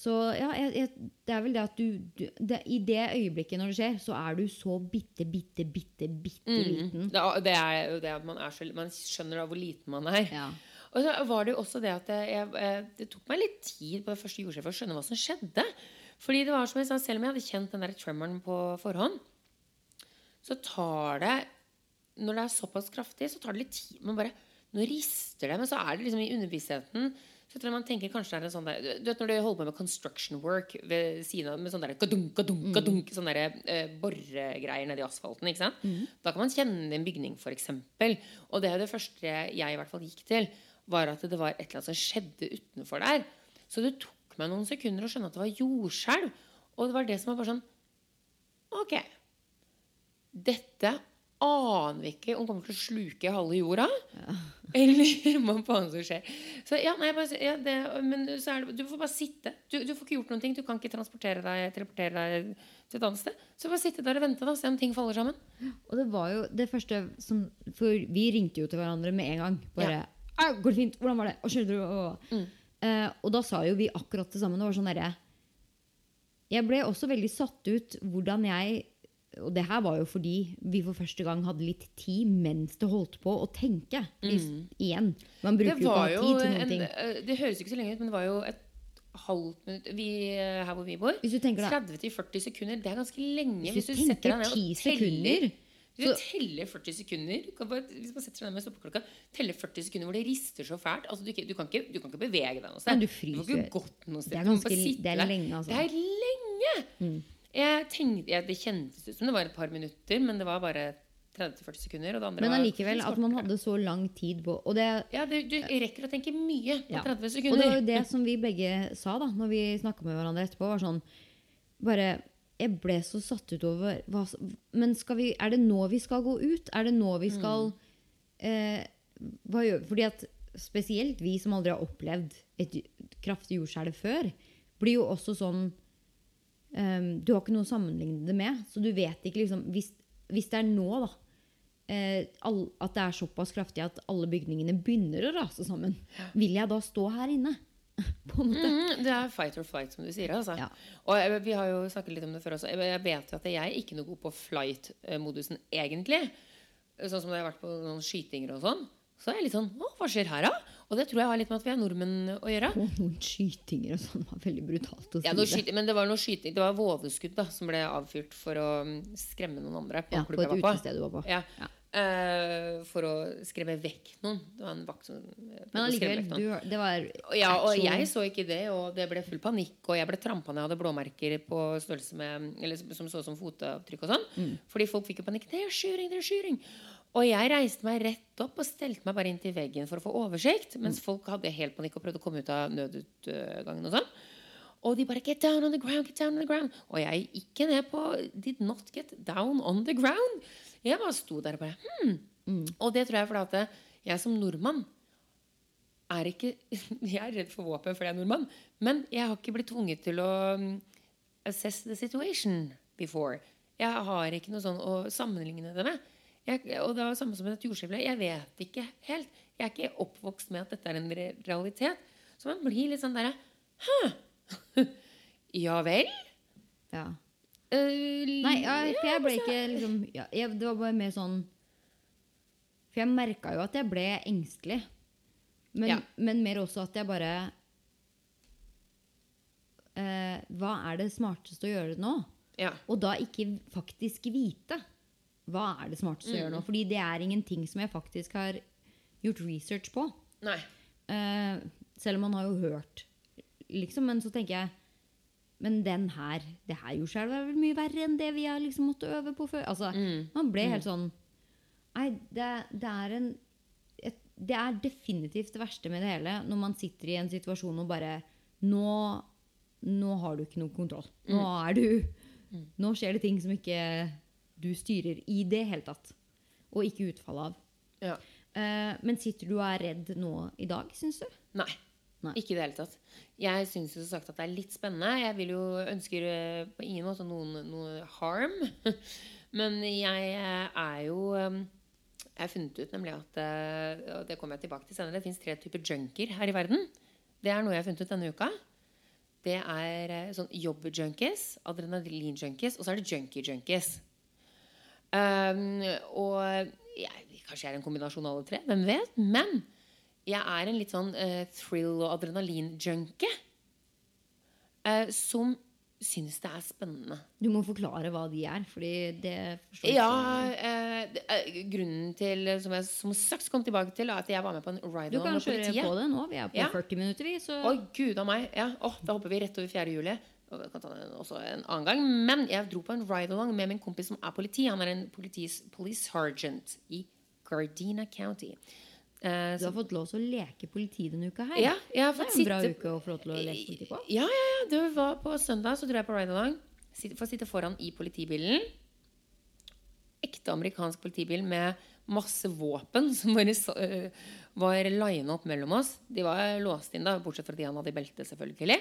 så ja, jeg, jeg, det er vel det at du, du det, I det øyeblikket når det skjer, så er du så bitte, bitte, bitte, bitte liten. Det, det er jo det at man, er så, man skjønner da hvor liten man er. Ja. Og så var det jo også det at jeg, jeg, det tok meg litt tid på det første jordskjelvet å skjønne hva som skjedde. Fordi det var som jeg sa, Selv om jeg hadde kjent den der tremoren på forhånd, så tar det når det er såpass kraftig, så tar det litt tid. Man bare, Nå rister det, men så er det liksom i underbevisstheten så jeg tror man tenker kanskje det er en sånn der, Du vet når du holder på med construction work ved siden av med sånn der kadunk, kadunk, gadunk, sånne der, eh, boregreier nedi asfalten. ikke sant? Da kan man kjenne en bygning, f.eks. Og det er det første jeg i hvert fall gikk til, var at det var et eller annet som skjedde utenfor der. Så det tok meg noen sekunder å skjønne at det var jordskjelv. Og det var det som var bare sånn Ok. Dette aner vi ikke om kommer til å sluke halve jorda. [LAUGHS] Eller hva faen som skjer. Så ja, nei, bare, ja det, men så er det, du får bare sitte. Du, du får ikke gjort noen ting. Du kan ikke transportere deg, teleportere deg til et annet sted. Så bare sitte der og vente, da. Se om ting faller sammen. Og det var jo det første som For vi ringte jo til hverandre med en gang. Bare «Au, 'Går det fint? Hvordan var det?' Og, skjønner du, og, eh, og da sa jo vi akkurat det samme. Det var sånn derre Jeg ble også veldig satt ut hvordan jeg Og det her var jo fordi vi for første gang hadde litt tid mens det holdt på å tenke. Mm. Igjen. Man bruker jo ikke tid til noen en, ting. eh, Det høres ikke så lenge ut, men det var jo et halvt minutt vi, eh, her hvor vi bor. Hvis du tenker da 30-40 sekunder, det er ganske lenge. Hvis Hvis du du tenker deg ned og 10 teller sekunder Hvis du teller 40 sekunder du kan bare, Hvis man setter seg ned med stoppeklokka teller 40 sekunder hvor det rister så fælt altså, du, du, kan ikke, du kan ikke bevege deg noe sted. Nei, du får ikke gått noe sted. Det er ganske- det er lenge, altså. Det er lenge! Jeg tenkte, jeg, det kjentes ut som det var et par minutter, men det var bare 30-40 sekunder. Men allikevel, at man hadde så lang tid på det, Ja, du, du rekker å tenke mye på Ja. 30 Og det var jo det som vi begge sa da Når vi snakket med hverandre etterpå var sånn Bare, jeg ble så satt ut over hva, Men vi, er det nå vi skal gå ut? Er det nå vi skal eh, Hva gjør vi? Fordi at spesielt vi som aldri har opplevd Et kraftig jordskjelv før Blir jo også sånn um, Du har ikke noe å sammenligne det med Så du vet ikke liksom Hvis, hvis det er nå da eh, all, At det er såpass kraftig at alle bygningene Begynner å rase sammen Vil jeg da stå her inne? [LAUGHS] På en måte Mm, det er fight or flight, som du sier. Altså. Ja. Og jeg, vi har jo snakket litt om det før også. Jeg jeg vet jo at jeg er ikke noe god på flight-modusen egentlig. Sånn som det har vært på noen skytinger og sånn. Så er jeg litt sånn Å, hva skjer her, da? Og det tror jeg har litt med at vi er nordmenn å gjøre. Og [LAUGHS] noen skytinger og sånn var veldig brutalt å si Ja, skyting, men det var noe skyting Det var vådeskudd da, som ble avfyrt for å mm, skremme noen andre. På Ja, på et utested du var på. Ja. Ja. Eh, for å skremme vekk noen. Det var en vakt som Men allikevel, du, det var Ja, og jeg så ikke det, og det ble full panikk. Og jeg ble trampa ned, jeg hadde blåmerker på størrelse med Eller som så ut som fotavtrykk og sånn. Mm. Fordi folk fikk jo panikk. Det er skyring, det er skyring. Og jeg reiste meg rett opp og stelte meg bare inn til veggen for å få oversikt. Mens Mm. folk hadde helt panikk og prøvde å komme ut av nødutgangen og sånn. Og de bare 'get down on the ground', get down on the ground. Og jeg gikk ned på 'did not get down on the ground'. Jeg bare sto der og bare hmm. Og det tror jeg fordi at jeg som nordmann er ikke [LAUGHS] Jeg er redd for våpen fordi jeg er nordmann. Men jeg har ikke blitt tvunget til å um, assess the situation before. Jeg har ikke noe sånn å sammenligne det med. Jeg, og det var samme som et jordskjelv. Jeg vet ikke helt. Jeg er ikke oppvokst med at dette er en realitet. Så man blir litt sånn derre Hæ? [LAUGHS] ja vel? ja. Eh, Nei, ja, for jeg ble ikke liksom ja, jeg, Det var bare mer sånn For jeg merka jo at jeg ble engstelig. Men, Ja. men mer også at jeg bare uh, Hva er det smarteste å gjøre nå? Ja. Og da ikke faktisk vite hva er det smarteste å gjøre nå. Fordi det er ingenting som jeg faktisk har gjort research på. Eh, selv om man har jo hørt, liksom. Men så tenker jeg Men den her, det her jordskjelvet er vel mye verre enn det vi har liksom måttet øve på før. Altså, Man ble helt sånn Nei, det, det er en et, Det er definitivt det verste med det hele når man sitter i en situasjon og bare Nå, nå har du ikke noe kontroll. Nå er du Nå skjer det ting som ikke du styrer i det hele tatt. Og ikke utfall av. Ja. Uh, men sitter du og er redd nå i dag, syns du? Nei. Nei. Ikke i det hele tatt. Jeg syns jo som sagt at det er litt spennende. Jeg vil jo ønsker eh, på ingen måte noen noe harm. [LAUGHS] Men jeg eh, er jo eh, Jeg har funnet ut nemlig at Og det kommer jeg tilbake til senere. Det fins tre typer junkier her i verden. Det er noe jeg har funnet ut denne uka. Det er sånn jobb-junkies, adrenalin-junkies, og så er det junkie-junkies. Um, og jeg, kanskje jeg er en kombinasjon av alle tre. Hvem vet? Men jeg er en litt sånn uh, thrill- og adrenalin-junkie. eh, som syns det er spennende. Du må forklare hva de er, fordi det forstår Ja, ikke uh, grunnen til, som jeg som straks kom tilbake til, er at jeg var med på en Du ride-along kan med kjøre på det nå. Vi er på Ja. 40 minutter, vi. Så Oi, gud av meg. Ja, Oh, da hopper vi rett over 4. juli. Kan. Men jeg dro på en ride-along med min kompis som er politi. Han er en politis, police sergeant i Gardena County. Eh, du har fått lov til å leke politi denne uka her. ja, Det er en bra sitte uke å få lov til å leke politi på. Ja, ja, ja. Det var på søndag, så dro jeg på ride-along. Får sitte foran i politibilen. Ekte amerikansk politibil med masse våpen [LAUGHS] som bare øh, var lina opp mellom oss. De var låst inn, da, bortsett fra de han hadde i beltet, selvfølgelig.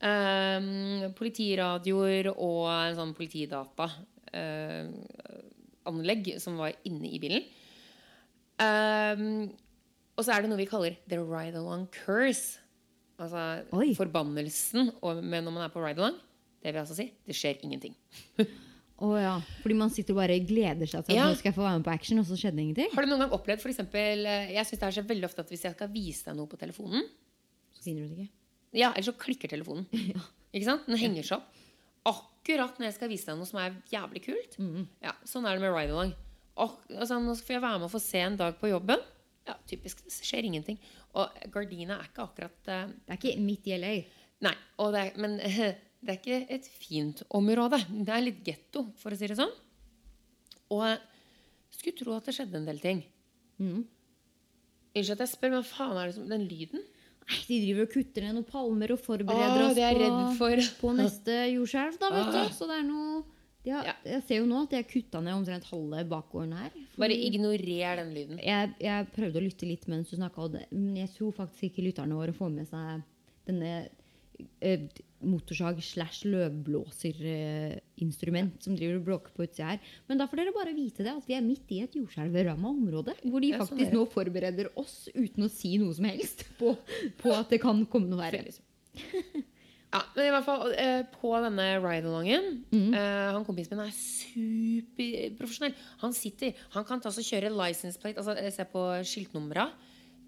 Um, politiradioer og en sånn politidata-anlegg som var inne i bilen. Um, og så er det noe vi kaller the ride-along curse. Altså Oi. forbannelsen med når man er på ride-along. Det vil altså si det skjer ingenting. [LAUGHS] Å ja. Fordi man sitter og bare gleder seg til at Ja. nå skal jeg få være med på action, og så skjedde ingenting. Har du noen gang opplevd for eksempel, eh, Jeg synes det er så veldig ofte at hvis jeg skal vise deg noe på telefonen Så finner du det ikke. Ja, Eller så klikker telefonen. [LAUGHS] Ikke sant? Den henger seg opp. Akkurat når jeg skal vise deg noe som er jævlig kult. Ja, Sånn er det med ride-along. Altså, nå skal jeg være med og få se en dag på jobben. Ja, Typisk. Det skjer ingenting. Og Gardina er ikke akkurat uh, Det er ikke midt i LA. Nei, og det er, men [LAUGHS] det er ikke et fint område. Det er litt getto, for å si det sånn. Og jeg skulle tro at det skjedde en del ting. Mhm. Unnskyld at jeg spør, men faen er det som den lyden? Nei, de driver og kutter ned noen palmer og forbereder Åh, oss på, for. på neste jordskjelv. da, vet Åh. du. Så det er noe har, Ja. Jeg ser jo nå at jeg kutta ned omtrent halve bakgården her. Bare ignorer den lyden. jeg, jeg prøvde å lytte litt mens du snakka, men jeg tror faktisk ikke lytterne våre får med seg denne eh, motorsag slash løvblåserinstrument som driver og bråker på utsida her. Men da får dere bare vite det, at vi er midt i et jordskjelvramma område. Hvor de sånn faktisk nå forbereder oss, uten å si noe som helst, på, på at det kan komme noe verre. [LAUGHS] Ja, men i hvert fall eh, på denne ride-alongen mm. eh, Han kompisen min er superprofesjonell. Han sitter, han kan ta og kjøre license plate, altså eh, se på skiltnumra.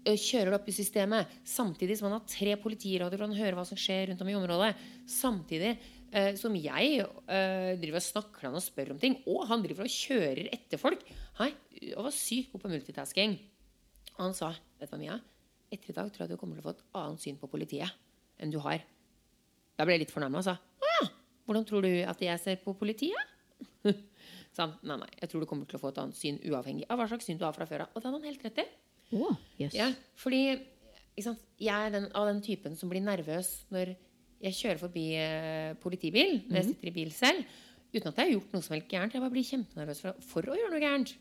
eh, Kjører det opp i systemet. Samtidig som han har tre politiradioer og han hører hva som skjer rundt om i området. Samtidig eh, som jeg eh, driver og snakker han og spør om ting. Og han driver og kjører etter folk. Hei, og var sykt god på multitasking. Og han sa, vet du hva Mia? Etter i dag tror jeg du kommer til å få et annet syn på politiet enn du har. Da ble jeg litt fornærma og sa å ja, hvordan tror du at jeg ser på politiet? sa [LAUGHS] han nei, nei, jeg tror du kommer til å få et annet syn uavhengig av hva slags syn du har fra før av. Og det hadde han helt rett i. Oh, yes. Ja, fordi jeg er den, av den typen som blir nervøs når jeg kjører forbi eh, politibil, når jeg sitter i bil selv, uten at jeg har gjort noe som helst gærent. Jeg bare blir kjempenervøs for, for å gjøre noe gærent.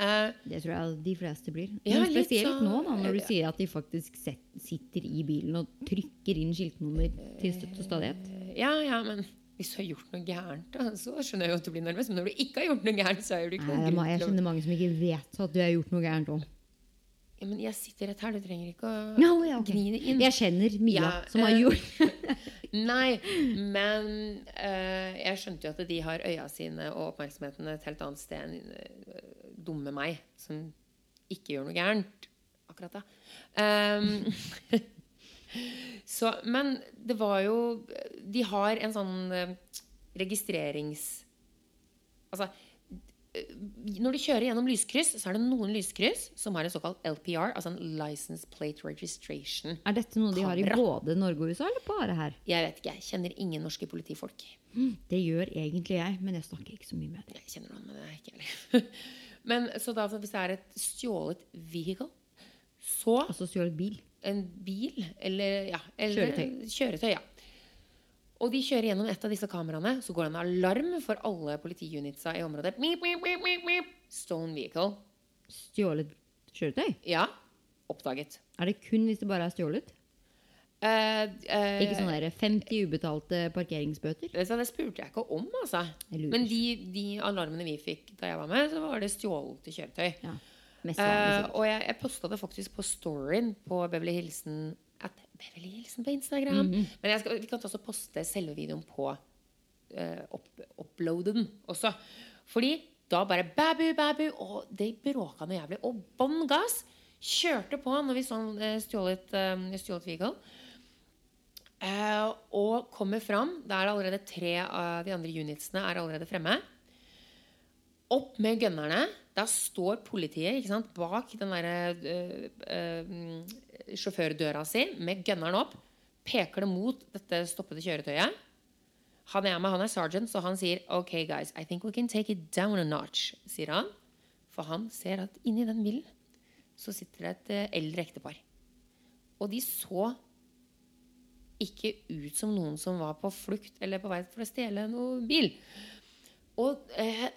Eh, Det tror jeg de fleste blir. Ja, Men spesielt sånn- nå, da, når du sier at de faktisk sitter i bilen og trykker inn skiltnummer til støtte og stadighet. ja, ja, men hvis du har gjort noe gærent, så skjønner jeg jo at du blir nervøs. Men når du ikke har gjort noe gærent, så er du ikke Nei, ma- grunn jeg kjenner mange som ikke vet at du har gjort noe gærent òg. ja, Men jeg sitter rett her, du trenger ikke å [LAUGHS] no, ja, okay. gni det inn. Jeg kjenner Mia Ja, som har eh, gjort [LAUGHS] Nei, men uh, jeg skjønte jo at de har øya sine og oppmerksomheten et helt annet sted enn eh, dumme meg, som ikke gjør noe gærent akkurat da. Um, [LAUGHS] så, men det var jo De har en sånn eh, registrerings... Altså eh, når du kjører gjennom lyskryss, så er det noen lyskryss som har en såkalt LPR, altså en License Plate Registration. Er dette noe de har i både Norge og USA, eller bare her? Jeg vet ikke, jeg kjenner ingen norske politifolk. Det gjør egentlig jeg, men jeg snakker ikke så mye med dem. Jeg kjenner noen, men det er ikke heller. [LAUGHS] Men så da, hvis det er et stjålet vehicle, så Altså stjålet bil. en bil eller, ja, eller Kjøretøy. kjøretøy. ja. Og de kjører gjennom et av disse kameraene, så går det en alarm for alle politiunitsa i området. Meep, meep, meep. Stone vehicle. Stjålet kjøretøy? Ja, oppdaget. Er det kun hvis det bare er stjålet? Eh, uh, Ikke sånn der 50 ubetalte parkeringsbøter? det, det spurte jeg ikke om, altså. Men de, de alarmene vi fikk da jeg var med, så var det stjålte kjøretøy. Ja. Eh, og jeg, jeg posta det faktisk på storyen på Beverly Hilsen at Beverly Hilsen på Instagram. Mhm. Men jeg skal, vi kan også poste selve videoen på uh, opp, uploaden også. Fordi da bare babu, babu, og det bråka noe jævlig. Og bånn gass. Kjørte på når vi så eh, stjålet, uh, stjålet vehicle. Eh, og kommer fram. Da er det allerede tre av de andre unitsene er allerede fremme. Opp med gønnerne. Da står politiet sant, bak den derre øh, øh, sjåførdøra si med gønneren opp. Peker det mot dette stoppede kjøretøyet. Han er med, han er sergeant, så han sier OK, guys, I think we can take it down a notch, sier han. For han ser at inni den bilen så sitter det et eldre ektepar. Og de så ikke ut som noen som var på flukt eller på vei for å stjele noe bil. Og eh,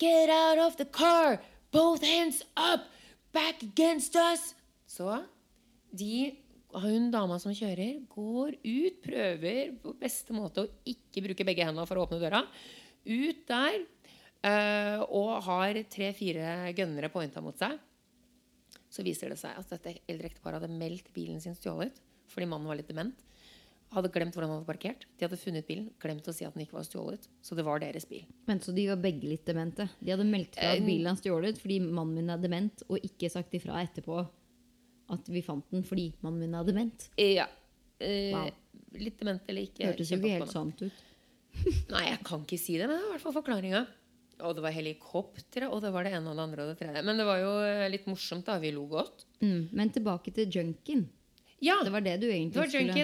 Get out of the car! Both hands up! Back against us! Så de, hun dama som kjører, går ut, prøver på beste måte å ikke bruke begge hendene for å åpne døra. Ut der. eh, og har tre-fire gønnere pointa mot seg. Så viser det seg at dette eldre ekteparet hadde meldt bilen sin stjålet fordi mannen var litt dement. Hadde glemt hvordan han hadde parkert. De hadde funnet bilen, glemt å si at den ikke var stjålet. Så det var deres bil. Men så de var begge litt demente. De hadde meldt fra at Eh, bilen er stjålet fordi mannen min er dement, og ikke sagt ifra etterpå at vi fant den fordi mannen min er dement. Ja. Eh, Wow. Litt dement eller ikke. Hørtes jo ikke helt sant ut. [LAUGHS] Nei, jeg kan ikke si det, men det er i hvert fall forklaringa. Og det var helikoptre, og det var det ene og det andre og det tredje. Men det var jo eh, litt morsomt, da. Vi lo godt. Mm. Men tilbake til junkien. Ja, Det var det du det var skulle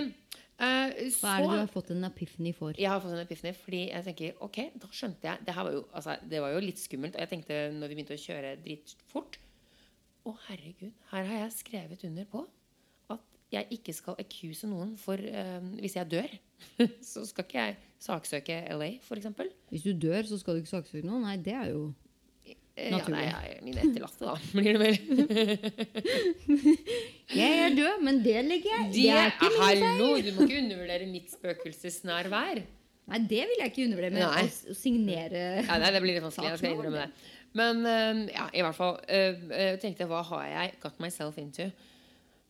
Eh, Hva er det du har fått en epiphany for? jeg har fått en epiphany fordi jeg tenker ok, da skjønte jeg Det var jo, altså, det var jo litt skummelt. Og jeg tenkte når vi begynte å kjøre dritfort Å, herregud, her har jeg skrevet under på at jeg ikke skal accuse noen for uh, Hvis jeg dør, [LAUGHS] så skal ikke jeg saksøke LA, f.eks. Hvis du dør, så skal du ikke saksøke noen? Nei, det er jo Eh, Ja, nei, mine etterlatte, da. [LAUGHS] Blir det vel. [LAUGHS] Jeg er død, men det legger jeg Det Det er ikke min feil. Hallo, du må ikke undervurdere mitt spøkelsesnærvær. Nei, det vil jeg ikke undervurdere. Men Nei. å signere Ja, nei, det blir litt vanskelig. Jeg skal innrømme det. Men eh, ja, i hvert fall eh, Jeg tenkte hva har jeg got myself into?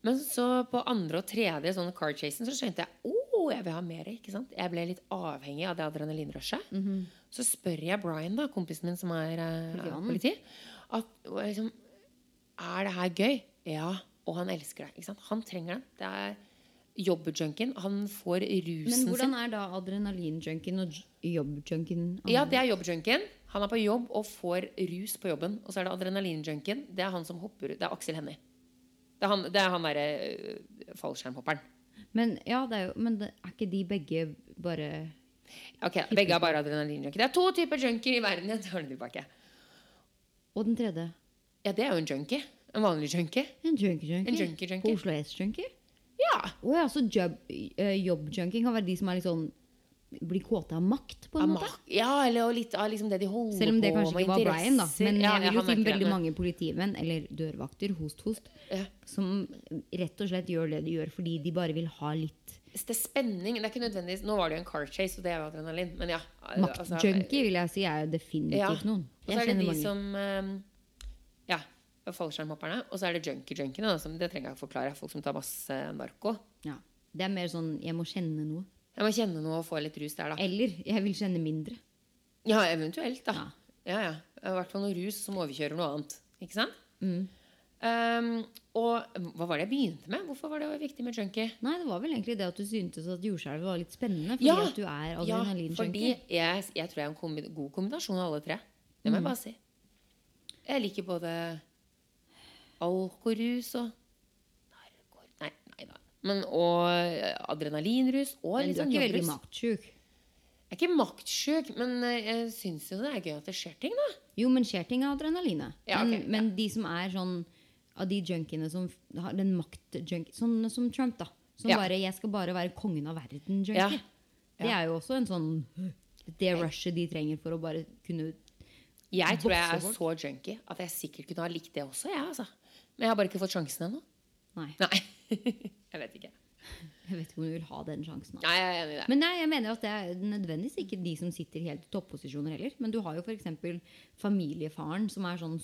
Men så på andre og tredje sånn car chasen så skjønte jeg å, jeg vil ha mer. ikke sant? Jeg ble litt avhengig av det adrenalinrushet. Så spør jeg Brian, da, kompisen min som er eh, Politimannen. politi, at liksom, er det her gøy. Ja, og han elsker det. Han trenger det. Det er jobbjunkien. Han får rusen sin. Men hvordan er da adrenalinjunkien og jobbjunkien? Ja, det er jobbjunkien. Han er på jobb og får rus på jobben. Og så er det adrenalinjunkien. Det er han som hopper. Det er Aksel Hennie. Det er han, det er han derre øh, fallskjermhopperen. Men, ja, det er jo, men det, er ikke de begge bare Ok, Begge har bare adrenalinjunkie. Det er to typer junkier i verden. Jeg tar det tilbake. Og den tredje? Ja, det er jo en junkie. En vanlig junkie. En junkie-junkie? På Oslo S-junkie? Ja. Å ja, så jobb, eh, kan være de som er litt sånn blir kåte av makt, på en Av måte? ja, eller litt av liksom det de holder på Selv om det kanskje ikke var Brian, da. Men Ja, jeg vil jo si det, veldig mange politimenn, eller dørvakter, host, host, Ja. som rett og slett gjør det de gjør fordi de bare vil ha litt Det er spenning. Det er ikke nødvendigvis Nå var det jo en car chase, og det er jo adrenalin. Men ja. altså- Maktjunkie, vil jeg si, er definitivt Ja. noen. Og så er det de mange. som eh, Ja, fallskjermhopperne. Og så er det junkie-junkiene. som- Det trenger jeg å forklare. Folk som tar masse narko. Ja. Det er mer sånn jeg må kjenne noe. Jeg må kjenne noe og få litt rus der, da. Eller jeg vil kjenne mindre. Ja, eventuelt, da. Ja. Ja, ja. I hvert fall noe rus som overkjører noe annet. Ikke sant? Mm. Um, og hva var det jeg begynte med? Hvorfor var det viktig med junkie? Nei, det var vel egentlig det at du syntes at jordskjelvet var litt spennende. Fordi Ja. at du er adrenalin Ja, fordi jeg, jeg tror jeg er en kombi god kombinasjon av alle tre. Det Mm. må jeg bare si. Jeg liker både alkorus og narkor... Nei, nei da. Men, og eh, adrenalinrus og Men du er sånn ikke veldig maktsjuk. Jeg er ikke maktsjuk, men eh, jeg syns jo det er gøy at det skjer ting, da. Jo, men skjer ting av adrenalinet. Ja, men, ok, ja. men de som er sånn av de junkiene som har den maktjunkie Sånn som Trump, da. Som Ja. bare 'Jeg skal bare være kongen av verden'-junkie. Ja. Det er jo også en sånn Det rushet de trenger for å bare kunne Jeg tror jeg er så junkie at jeg sikkert kunne ha likt det også, jeg, altså. Men jeg har bare ikke fått sjansen ennå. Nei, Nei. [LAUGHS] jeg vet ikke. jeg vet ikke om du vil ha den sjansen. Nei, jeg er enig i det. Men nei, jeg mener at det er nødvendigvis ikke de som sitter helt i topposisjoner heller. Men du har jo f.eks. familiefaren som er sånn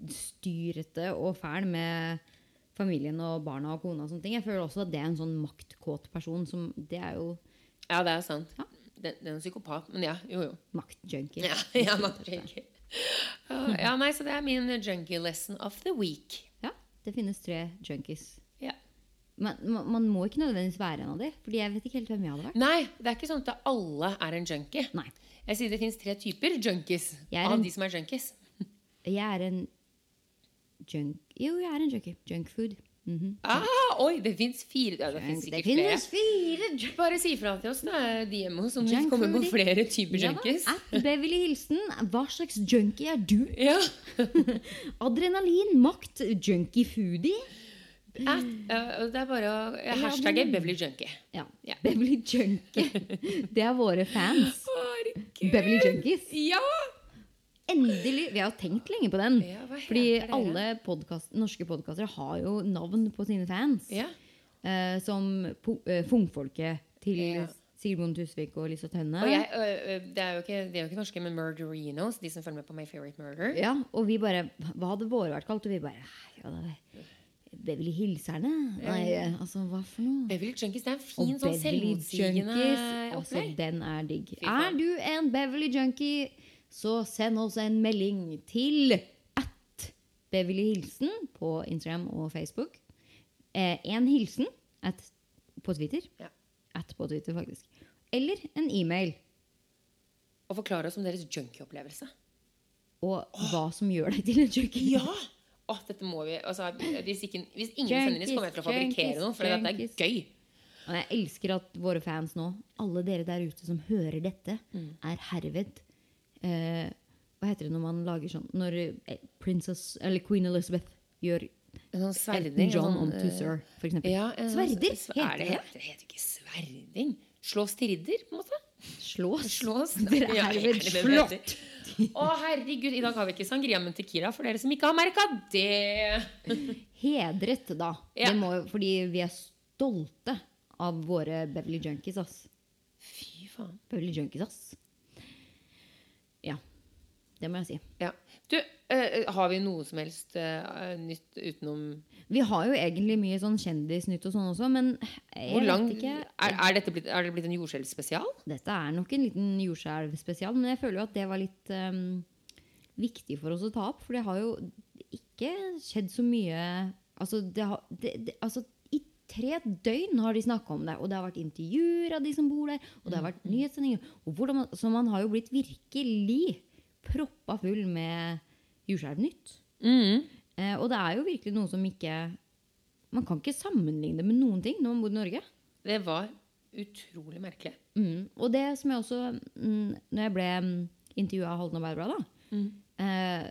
superstyrete og fæl med familien og barna og kona og sånne ting. Jeg føler også at det er en sånn maktkåt person som Det er jo Ja, det er sant. Ja. Det, det er en psykopat. Men ja, jo, jo. maktjunkie. Ja, [LAUGHS] ja, maktjunkie. [LAUGHS] Ja, nei, så det er min junkie lesson of the week. Ja, det finnes tre junkies. Ja. Men man, man må ikke nødvendigvis være en av de, Fordi jeg vet ikke helt hvem jeg hadde vært. Nei, det er ikke sånn at alle er en junkie. Nei. Jeg sier det fins tre typer junkies av en- de som er junkies. Jeg er en junk... Jo, jeg er en junkie. Junkfood. -hmm. Ah, oi, det fins fire ja, Det fins Det sikkert flere. fire. Bare si fra til oss da, de hjemme hos om vi kommer på flere typer Ja da, junkies. at Beverly Hilsen. Hva slags junkie er du? Ja. [LAUGHS] Adrenalin, makt, junkie foodie? At, uh, det er bare å uh, Hashtagget Beverly Junkie. Ja. Yeah. Beverly Junkie. Det er våre fans. Herregud. Beverly Junkies. Ja! Endelig! Vi har jo tenkt lenge på den. Ja, Fordi alle podcast, norske podkastere har jo navn på sine fans. Ja. Eh, som eh, Fungfolket til Ja. Bonde Tusvik og Lisa Tønne. Og jeg, det, er jo ikke, det er jo ikke norske, men Murderinos, de som følger med på My Favorite Murder. Ja, og vi bare Hva hadde våre vært kalt? Og vi bare ja, det er Beverly Hilserne? Nei, altså, hva for noe? Beverly Junkies, det er en Og fin, sånn selvmotsigende opplegg. Altså, opplegg. den er digg. Er du en Beverly Junkie, så send oss en melding til at Beverly Hilsen på Instagram og Facebook. Eh, en hilsen at, på Twitter. Ja. At på Twitter, faktisk. Eller en e-mail. Og forklare oss om deres junkie-opplevelse. Og hva som gjør deg til en junkie. Ja! Åh, dette må vi altså, hvis, ikke, hvis ingen sender inn, så kommer jeg til å fabrikkere noe. For dette er gøy. Og jeg elsker at våre fans nå, alle dere der ute som hører dette, Mm. er herved eh, Hva heter det når man lager sånn Når eh, princess, eller queen Elizabeth gjør En sånn sverding. John sånn, om sånn, to eh, sir, for eksempel. Ja, sånn- Sverder, heter er det. det. Heter ikke sverding. Slås til ridder, på en måte. Slås. Slås. [LAUGHS] Dere er det slått. Å, herregud, i dag har vi ikke sangria, men tequila for dere som ikke har merka det. [LAUGHS] Hedret, da. Ja. Det må, fordi vi er stolte av våre Beverly Junkies, ass. Fy faen. Beverly Junkies, ass. Det må jeg si. Ja. Du, uh, har vi noe som helst uh, nytt utenom Vi har jo egentlig mye sånn kjendisnytt og sånn også, men jeg Hvor lang vet ikke. er, er, dette blitt, er det blitt en jordskjelvspesial? Dette er nok en liten jordskjelvspesial, men jeg føler jo at det var litt um, viktig for oss å ta opp. For det har jo ikke skjedd så mye Altså, det har, det, det, altså i tre døgn har de snakka om det, og det har vært intervjuer av de som bor der, og det har vært nyhetssendinger. Og hvordan så man har jo blitt virkelig proppa full med jordskjelvnytt. Eh, og det er jo virkelig noe som ikke Man kan ikke sammenligne med noen ting når man bor i Norge. Det var utrolig merkelig. Mm. Og det som jeg også mm, Når jeg ble mm, intervjua av Halden Arbeiderblad, da, eh,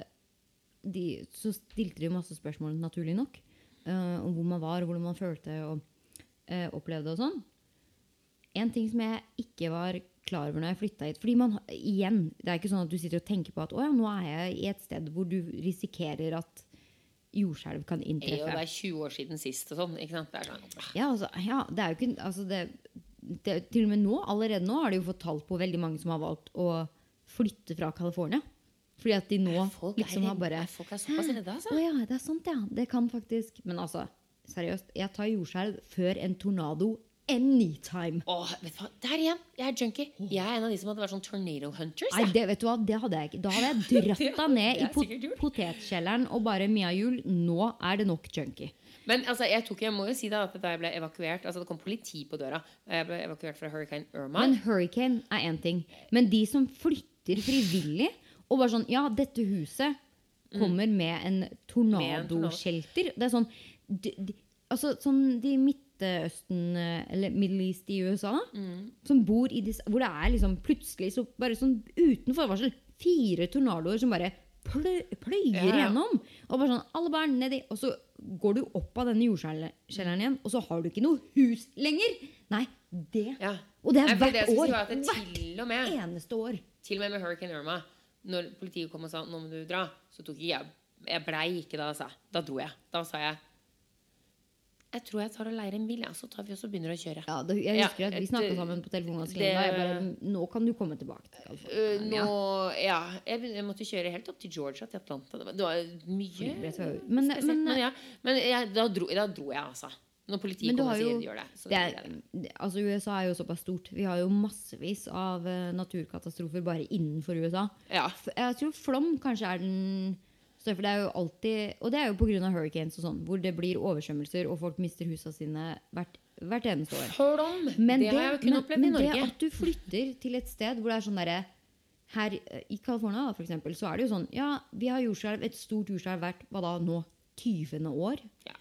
de, så stilte de masse spørsmål, naturlig nok, eh, om hvor man var, og hvordan man følte og eh, opplevde og sånn. En ting som jeg ikke var klar over når jeg flytta hit fordi man, igjen, Det er ikke sånn at du sitter og tenker på at å ja, nå er jeg i et sted hvor du risikerer at jordskjelv kan Jo, det inntreffe. er 20 år siden sist og sånn. Ikke sant? Det er sånn Ja, altså, ja, det er jo ikke altså det, det, Til og med nå, allerede nå har de jo fått tall på veldig mange som har valgt å flytte fra California. Fordi at de nå Folk liksom er, har bare folk er såpass redde, Å altså. ja, det er sant, ja. Det kan faktisk Men altså, seriøst. Jeg tar jordskjelv før en tornado anytime. Åh, vet du hva? Der igjen! Jeg er junkie. Jeg er en av de som hadde vært sånn tornado hunters. Nei, det, vet du hva, det hadde jeg ikke. Da hadde jeg [LAUGHS] dratt deg ned i pot potetkjelleren og bare Mia Juel, nå er det nok junkie. Men altså, jeg, tok, jeg må jo si da at da jeg ble evakuert Altså Det kom politi på døra. Jeg ble evakuert fra Hurricane Irma. Men hurricane er én ting. Men de som flytter frivillig og bare sånn Ja, dette huset kommer med en tornadoshelter. Det er sånn de, de, Altså sånn de Midtøsten eh, Eller Middle East i USA, som bor i disse Hvor det er liksom plutselig så bare sånn uten forvarsel fire tornadoer som bare plø, pløyer Ja, ja. gjennom. Og bare sånn Alle barn nedi. Og så går du opp av denne jordskjelleren igjen, og så har du ikke noe hus lenger! Nei, det ja. Og det er hvert år. Si det Hvert med eneste år. Til og med med Hurricane Irma, når politiet kom og sa 'nå må du dra', så tok ikke jeg Jeg blei ikke da, altså. Da dro jeg. Da sa jeg jeg tror jeg tar og leier en bil, ja, så tar vi også begynner å kjøre. Ja, det, jeg Ja, husker at Vi snakka sammen på telefonen ganske lenge. Jeg bare, nå kan du komme tilbake. til uh, nå, ja, jeg, jeg måtte kjøre helt opp til Georgia, til Atlanta. Det var, det var mye men- men- Men, ja, men jeg, da, dro, da dro jeg, altså. Når politiet kommer og sier de gjør det. Så det. det- altså USA er jo såpass stort. Vi har jo massevis av uh, naturkatastrofer bare innenfor USA. Ja. Jeg tror flom kanskje er den Så for det er jo alltid, og det er jo pga. hurricanes og sånn, hvor det blir oversvømmelser og folk mister husene sine hvert, hvert eneste år. Flom! Men det, har jeg jo kun opplevd men i Norge. Men det at du flytter til et sted hvor det er sånn derre her eh, I California for eksempel, så er det jo sånn Ja, vi har jordskjelv, et stort jordskjelv hvert hva da nå 20. år. Ja.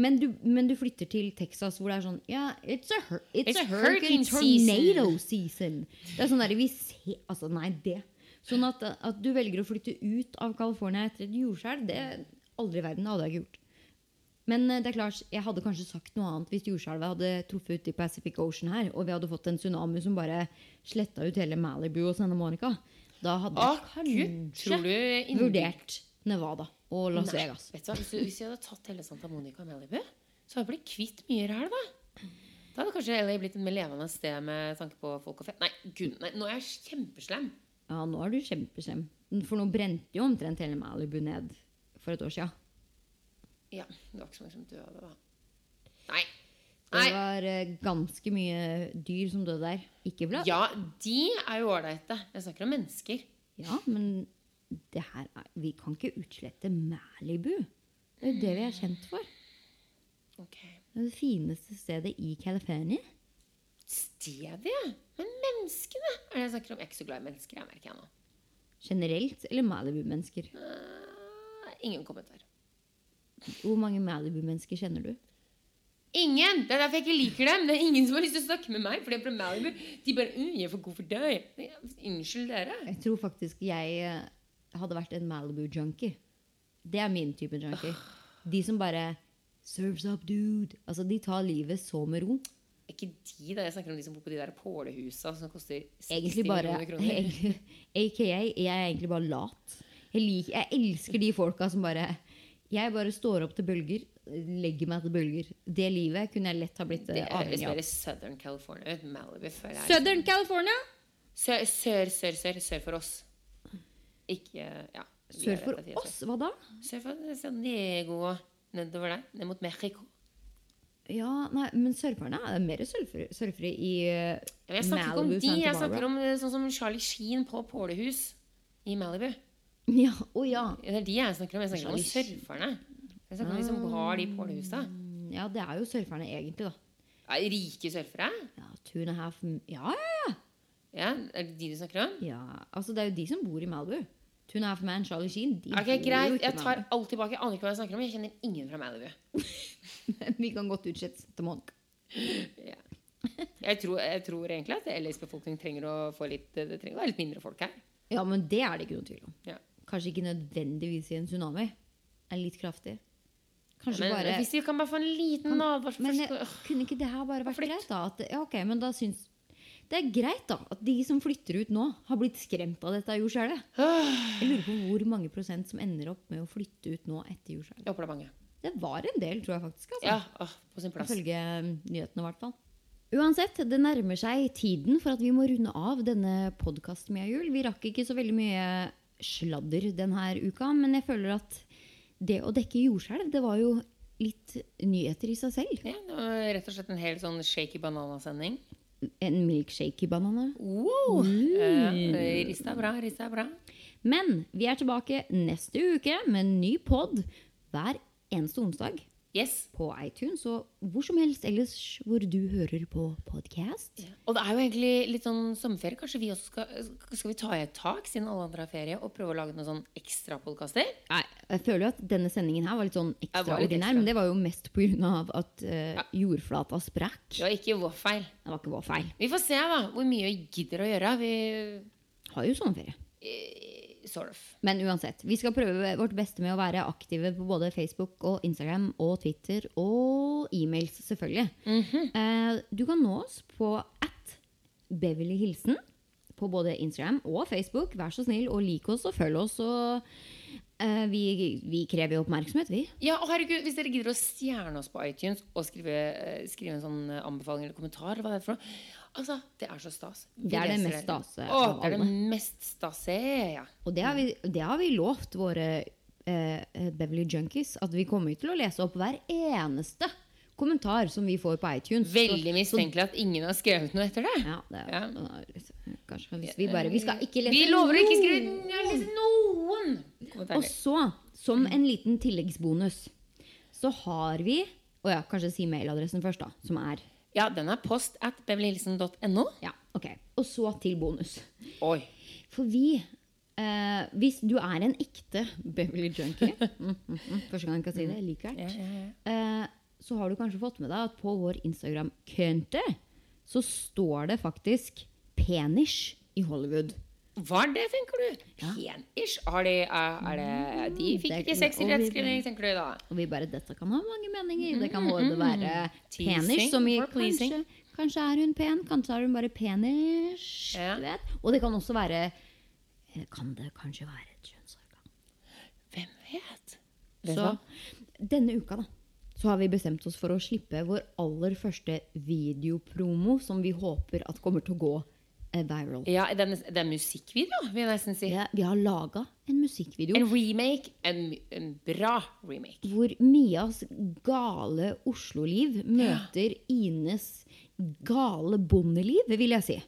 Men du, men du flytter til Texas hvor det er sånn Ja, it's a, it's It's a hurricane hurricane tornado season. Det er sånn der, vi ser, altså Nei, det. Sånn at, at du velger å flytte ut av California etter et jordskjelv, det aldri i verden hadde jeg ikke gjort. Men eh, det er klart, jeg hadde kanskje sagt noe annet hvis jordskjelvet hadde truffet ut i Pacific Ocean her, og vi hadde fått en tsunami som bare sletta ut hele Malibu og Santa Monica. Da hadde jeg kanskje vurdert Nevada og Las Nei, Vegas. Vet du hva, hvis, du, hvis vi hadde tatt hele Santa Monica og Malibu, så hadde vi blitt kvitt mye ræl, da. Da hadde kanskje LA blitt et mer levende sted med tanke på folk og fe... Nei, gud, nei, nå er jeg kjempeslem. Ja, nå er du kjempeslem. For nå brente jo omtrent hele Malibu ned for et år siden. Ja, det var ikke så mange som døde, da. Nei. Det var eh, ganske mye dyr som døde der. Ikke bra. Ja, de er jo ålreite. Jeg snakker om mennesker. Ja, men det her er, vi kan ikke utslette Malibu. Det er jo det vi er kjent for. Ok. Det er det fineste stedet i California. Stedet, ja. Men menneskene er det jeg snakker om. Jeg er ikke så glad i mennesker, jeg merker jeg nå. Generelt eller Malibu-mennesker? Uh, ingen kommentar. Hvor mange Malibu-mennesker kjenner du? Ingen! Det er derfor jeg ikke liker dem. Det er ingen som har lyst til å snakke med meg. For de er fra Malibu. De bare «Uh, 'Jeg er for god for deg'. Unnskyld dere. Jeg tror faktisk jeg eh, hadde vært en Malibu-junkie. Det er min type junkie. De som bare Serves up, dude. Altså, De tar livet så med ro. Ikke de, da. Jeg snakker om de som bor på de der pålehusa som koster 60 bare millioner kroner. [LAUGHS] AKA, jeg er egentlig bare lat. Jeg, liker, jeg elsker de folka som bare Jeg bare står opp til bølger, legger meg til bølger. Det livet kunne jeg lett ha blitt Det eh, høres avhengig mer. Southern California ut. Malibu er Southern California! Sør, sør, sør, sør, sør for oss. Ikke ja. Sør for av oss, hva da? Sør for San Diego og nedover der. Ned mot Mexico. Ja, nei, men surferne er mer surfere, surfere i uh, jeg snakker ikke om Malibu, de. Jeg snakker om eh, sånn som Charlie Sheen på pålehus i Malibu. [LAUGHS] Ja, oh, ja. Det er de jeg snakker om. Jeg snakker Charlie... om surferne. Jeg snakker om de som har de pålehusa. da Ja, det er jo surferne egentlig, da. Ja, rike surfere? Ja, two and a half Ja, Ja, ja, Ja, Er det de du snakker om? ja. Altså, det er jo de som bor i Malibu. A half man, Charlie Sheen. De Ok, Greit, jeg tar alt tilbake. Jeg aner ikke hva jeg snakker om. Jeg kjenner ingen fra Malibu. [LAUGHS] Vi kan godt utsette til Monica. Ja. Jeg, tror, jeg tror egentlig at LAs befolkning trenger å få litt Det trenger å være litt mindre folk her. Ja, men det er det ikke noe tvil om. Ja. Kanskje ikke nødvendigvis i en tsunami. Er litt kraftig. Kanskje Men bare hvis vi kan bare få en liten advarsel Men først kunne ikke det her bare vært greit, da? At, ja, ok, men da syns Det er greit, da, at de som flytter ut nå, har blitt skremt av dette jordskjelvet. Jeg lurer på hvor mange prosent som ender opp med å flytte ut nå etter jordskjelvet. Jeg håper det er mange. Det var en del, tror jeg faktisk. Altså. Ja, åh, på sin plass. Ifølge mm, nyhetene, i hvert fall. Uansett, det nærmer seg tiden for at vi må runde av denne podkasten med jul. Vi rakk ikke så veldig mye sladder denne uka, men jeg føler at det å dekke jordskjelv, det var jo litt nyheter i seg selv. Ja, det var rett og slett en helt sånn shaky bananasending. En milkshake i bananer. Wow! Eh, rista bra, rista bra. Men vi er tilbake neste uke med en ny pod hver eneste onsdag Yes. på iTunes og hvor som helst ellers hvor du hører på podkast. Og det er jo egentlig litt sånn sommerferie. Kanskje vi også skal, skal vi ta i et tak, siden alle andre har ferie, og prøve å lage noen sånn ekstrapodkaster? Jeg føler jo at denne sendingen her var litt sånn ekstraordinær, ekstra. men det var jo mest pga. at uh, jordflata sprakk. Det var ikke vår feil. Det var ikke vår feil. Vi får se da, hvor mye vi gidder å gjøre. Vi, Har jo sommerferie. Sort of. Men uansett, vi skal prøve vårt beste med å være aktive på både Facebook og Instagram og Twitter og e-mails, selvfølgelig. Mhm. Eh, du kan nå oss på at Beverly Hilsen på både Instagram og Facebook. Vær så snill og lik oss og følg oss. Og, vi, vi krever jo oppmerksomhet, vi. Ja, og herregud, Hvis dere gidder å stjerne oss på iTunes og skrive, eh, skrive en sånn eh, anbefaling eller kommentar, eller hva det er for noe Altså, Det er så stas. Vi Det er det mest stase Å, det er det mest stase, ja. Og det har vi, det har vi lovt våre eh, Beverly Junkies. At vi kommer til å lese opp hver eneste kommentar som vi får på iTunes. Veldig mistenkelig at ingen har skrevet noe etter det. Ja, det er, Ja. Kanskje hvis vi bare Vi skal ikke lese Vi lover å ikke skrive lese noen Og så, som en liten tilleggsbonus, så har vi Å ja, kanskje si mailadressen først, da. Som er Ja, den er post at beverlyhilsen.no. Ja, ok. Og så til bonus. Oi. For vi eh, Hvis du er en ekte Beverly Junkie [LAUGHS] mm, mm, mm, Første gang jeg kan si det. Liker Ja, det. Eh, så har du kanskje fått med deg at på vår Instagram-kønte så står det faktisk 'Penish' i Hollywood. Hva er det, tenker du? Penish? Har de, er, det, de fikk Mm, ikke sexy i rettskrivning, tenker du da? Og vi bare, dette kan ha mange meninger. Det kan både være Teasing penis, som i kanskje, kanskje er hun pen, kanskje er hun bare penis. Ja. Du vet. Og det kan også være eh, Kan det kanskje være et kjønnsorgan? Hvem vet? Vet Så denne uka da, så har vi bestemt oss for å slippe vår aller første videopromo, som vi håper at kommer til å gå eh, viral. Ja, det er, er musikkvideo, vil jeg nesten si. Ja, vi har laga en musikkvideo En remake. En, en bra remake. hvor Mias gale Oslo-liv møter Ines gale bondeliv, vil jeg si.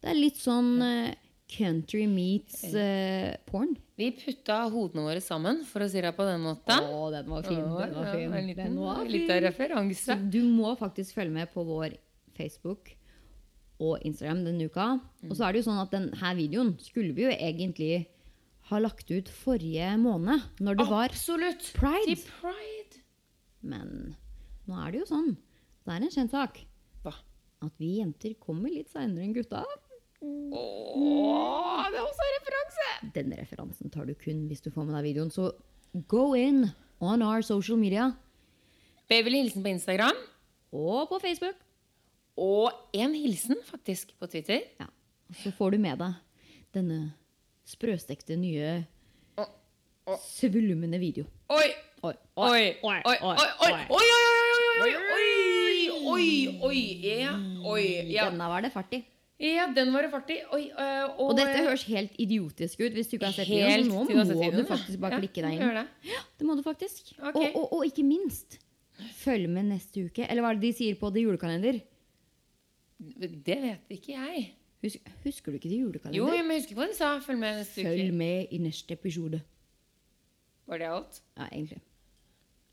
Det er litt sånn eh, country meets uh, porn. Vi putta hodene våre sammen, for å si det på den måten. Å, den var fin. Å, Den var ja, fin. en liten, var fin. Litt av referanse. Så du må faktisk følge med på vår Facebook og Instagram denne uka. Og så er det jo sånn at denne videoen skulle vi jo egentlig ha lagt ut forrige måned, når det var Absolutt. Pride. Til Pride. Men nå er det jo sånn. Det er en kjent sak Hva? at vi jenter kommer litt seinere enn gutta. Åh, det er også en referanse! Den referansen tar du kun hvis du får med deg videoen. Så go in on our social media Beverly Hilsen på Instagram. og på Facebook. Og en hilsen, faktisk, på Twitter. Ja. Så får du med deg denne sprøstekte nye svulmende video. Oi! Oi, Oi! Oi! Oi! Oi! Oi! Oi! Oi! Oi! Oi! Oi! Oi! oi, Oi! Ja. Denne var det oi, i. ja, den var det fart i. Og, Og dette høres helt idiotisk ut. Hvis du ikke har sett videoen, så nå må du faktisk bare ja. klikke deg inn. det. Ja, det må du faktisk. Okay. Og, og, ikke minst, følg med neste uke. Eller hva er det de sier på det julekalender? Det vet ikke jeg. Husk, husker du ikke det julekalender? Jo, men jeg husker hva de sa. Følg med neste Følg uke. med i neste episode. Var det alt? Ja, egentlig.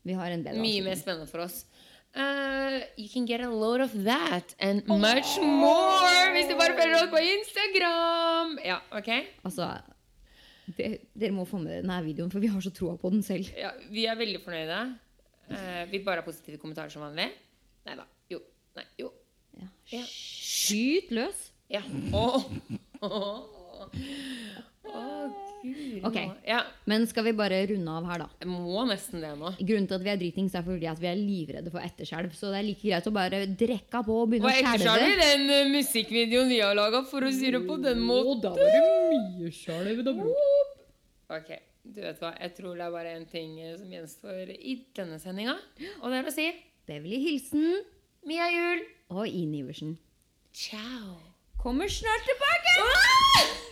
Vi har en bedre Mye mer spennende for oss. Uh, you can get a load of that and much more hvis du bare følger oss på Instagram. Ja, ok? Altså, det, dere må få med denne videoen, for vi har så troa på den selv. Ja, vi er veldig fornøyde. Uh, vi bare har positive kommentarer som vanlig. Nei da. Jo. Nei. Jo. Ja. Ja. Skyt løs. Ja. Oh. Gud. Ok. Ja. Men skal vi bare runde av her, da? Jeg må nesten det nå. Grunnen til at vi er dritings, er fordi at vi er livredde for etterskjelv. Så det er like greit å bare drekke på og begynne Og å etterskjell i den eh, musikkvideoen vi har laga, for å si det på den måten. da var det mye skjelv. da. Ok, du vet hva. Jeg tror det er bare en ting eh, som gjenstår i denne sendinga. Og det er å si Beverly Hilsen Mia Jul. og Ine Iversen Ciao. kommer snart tilbake!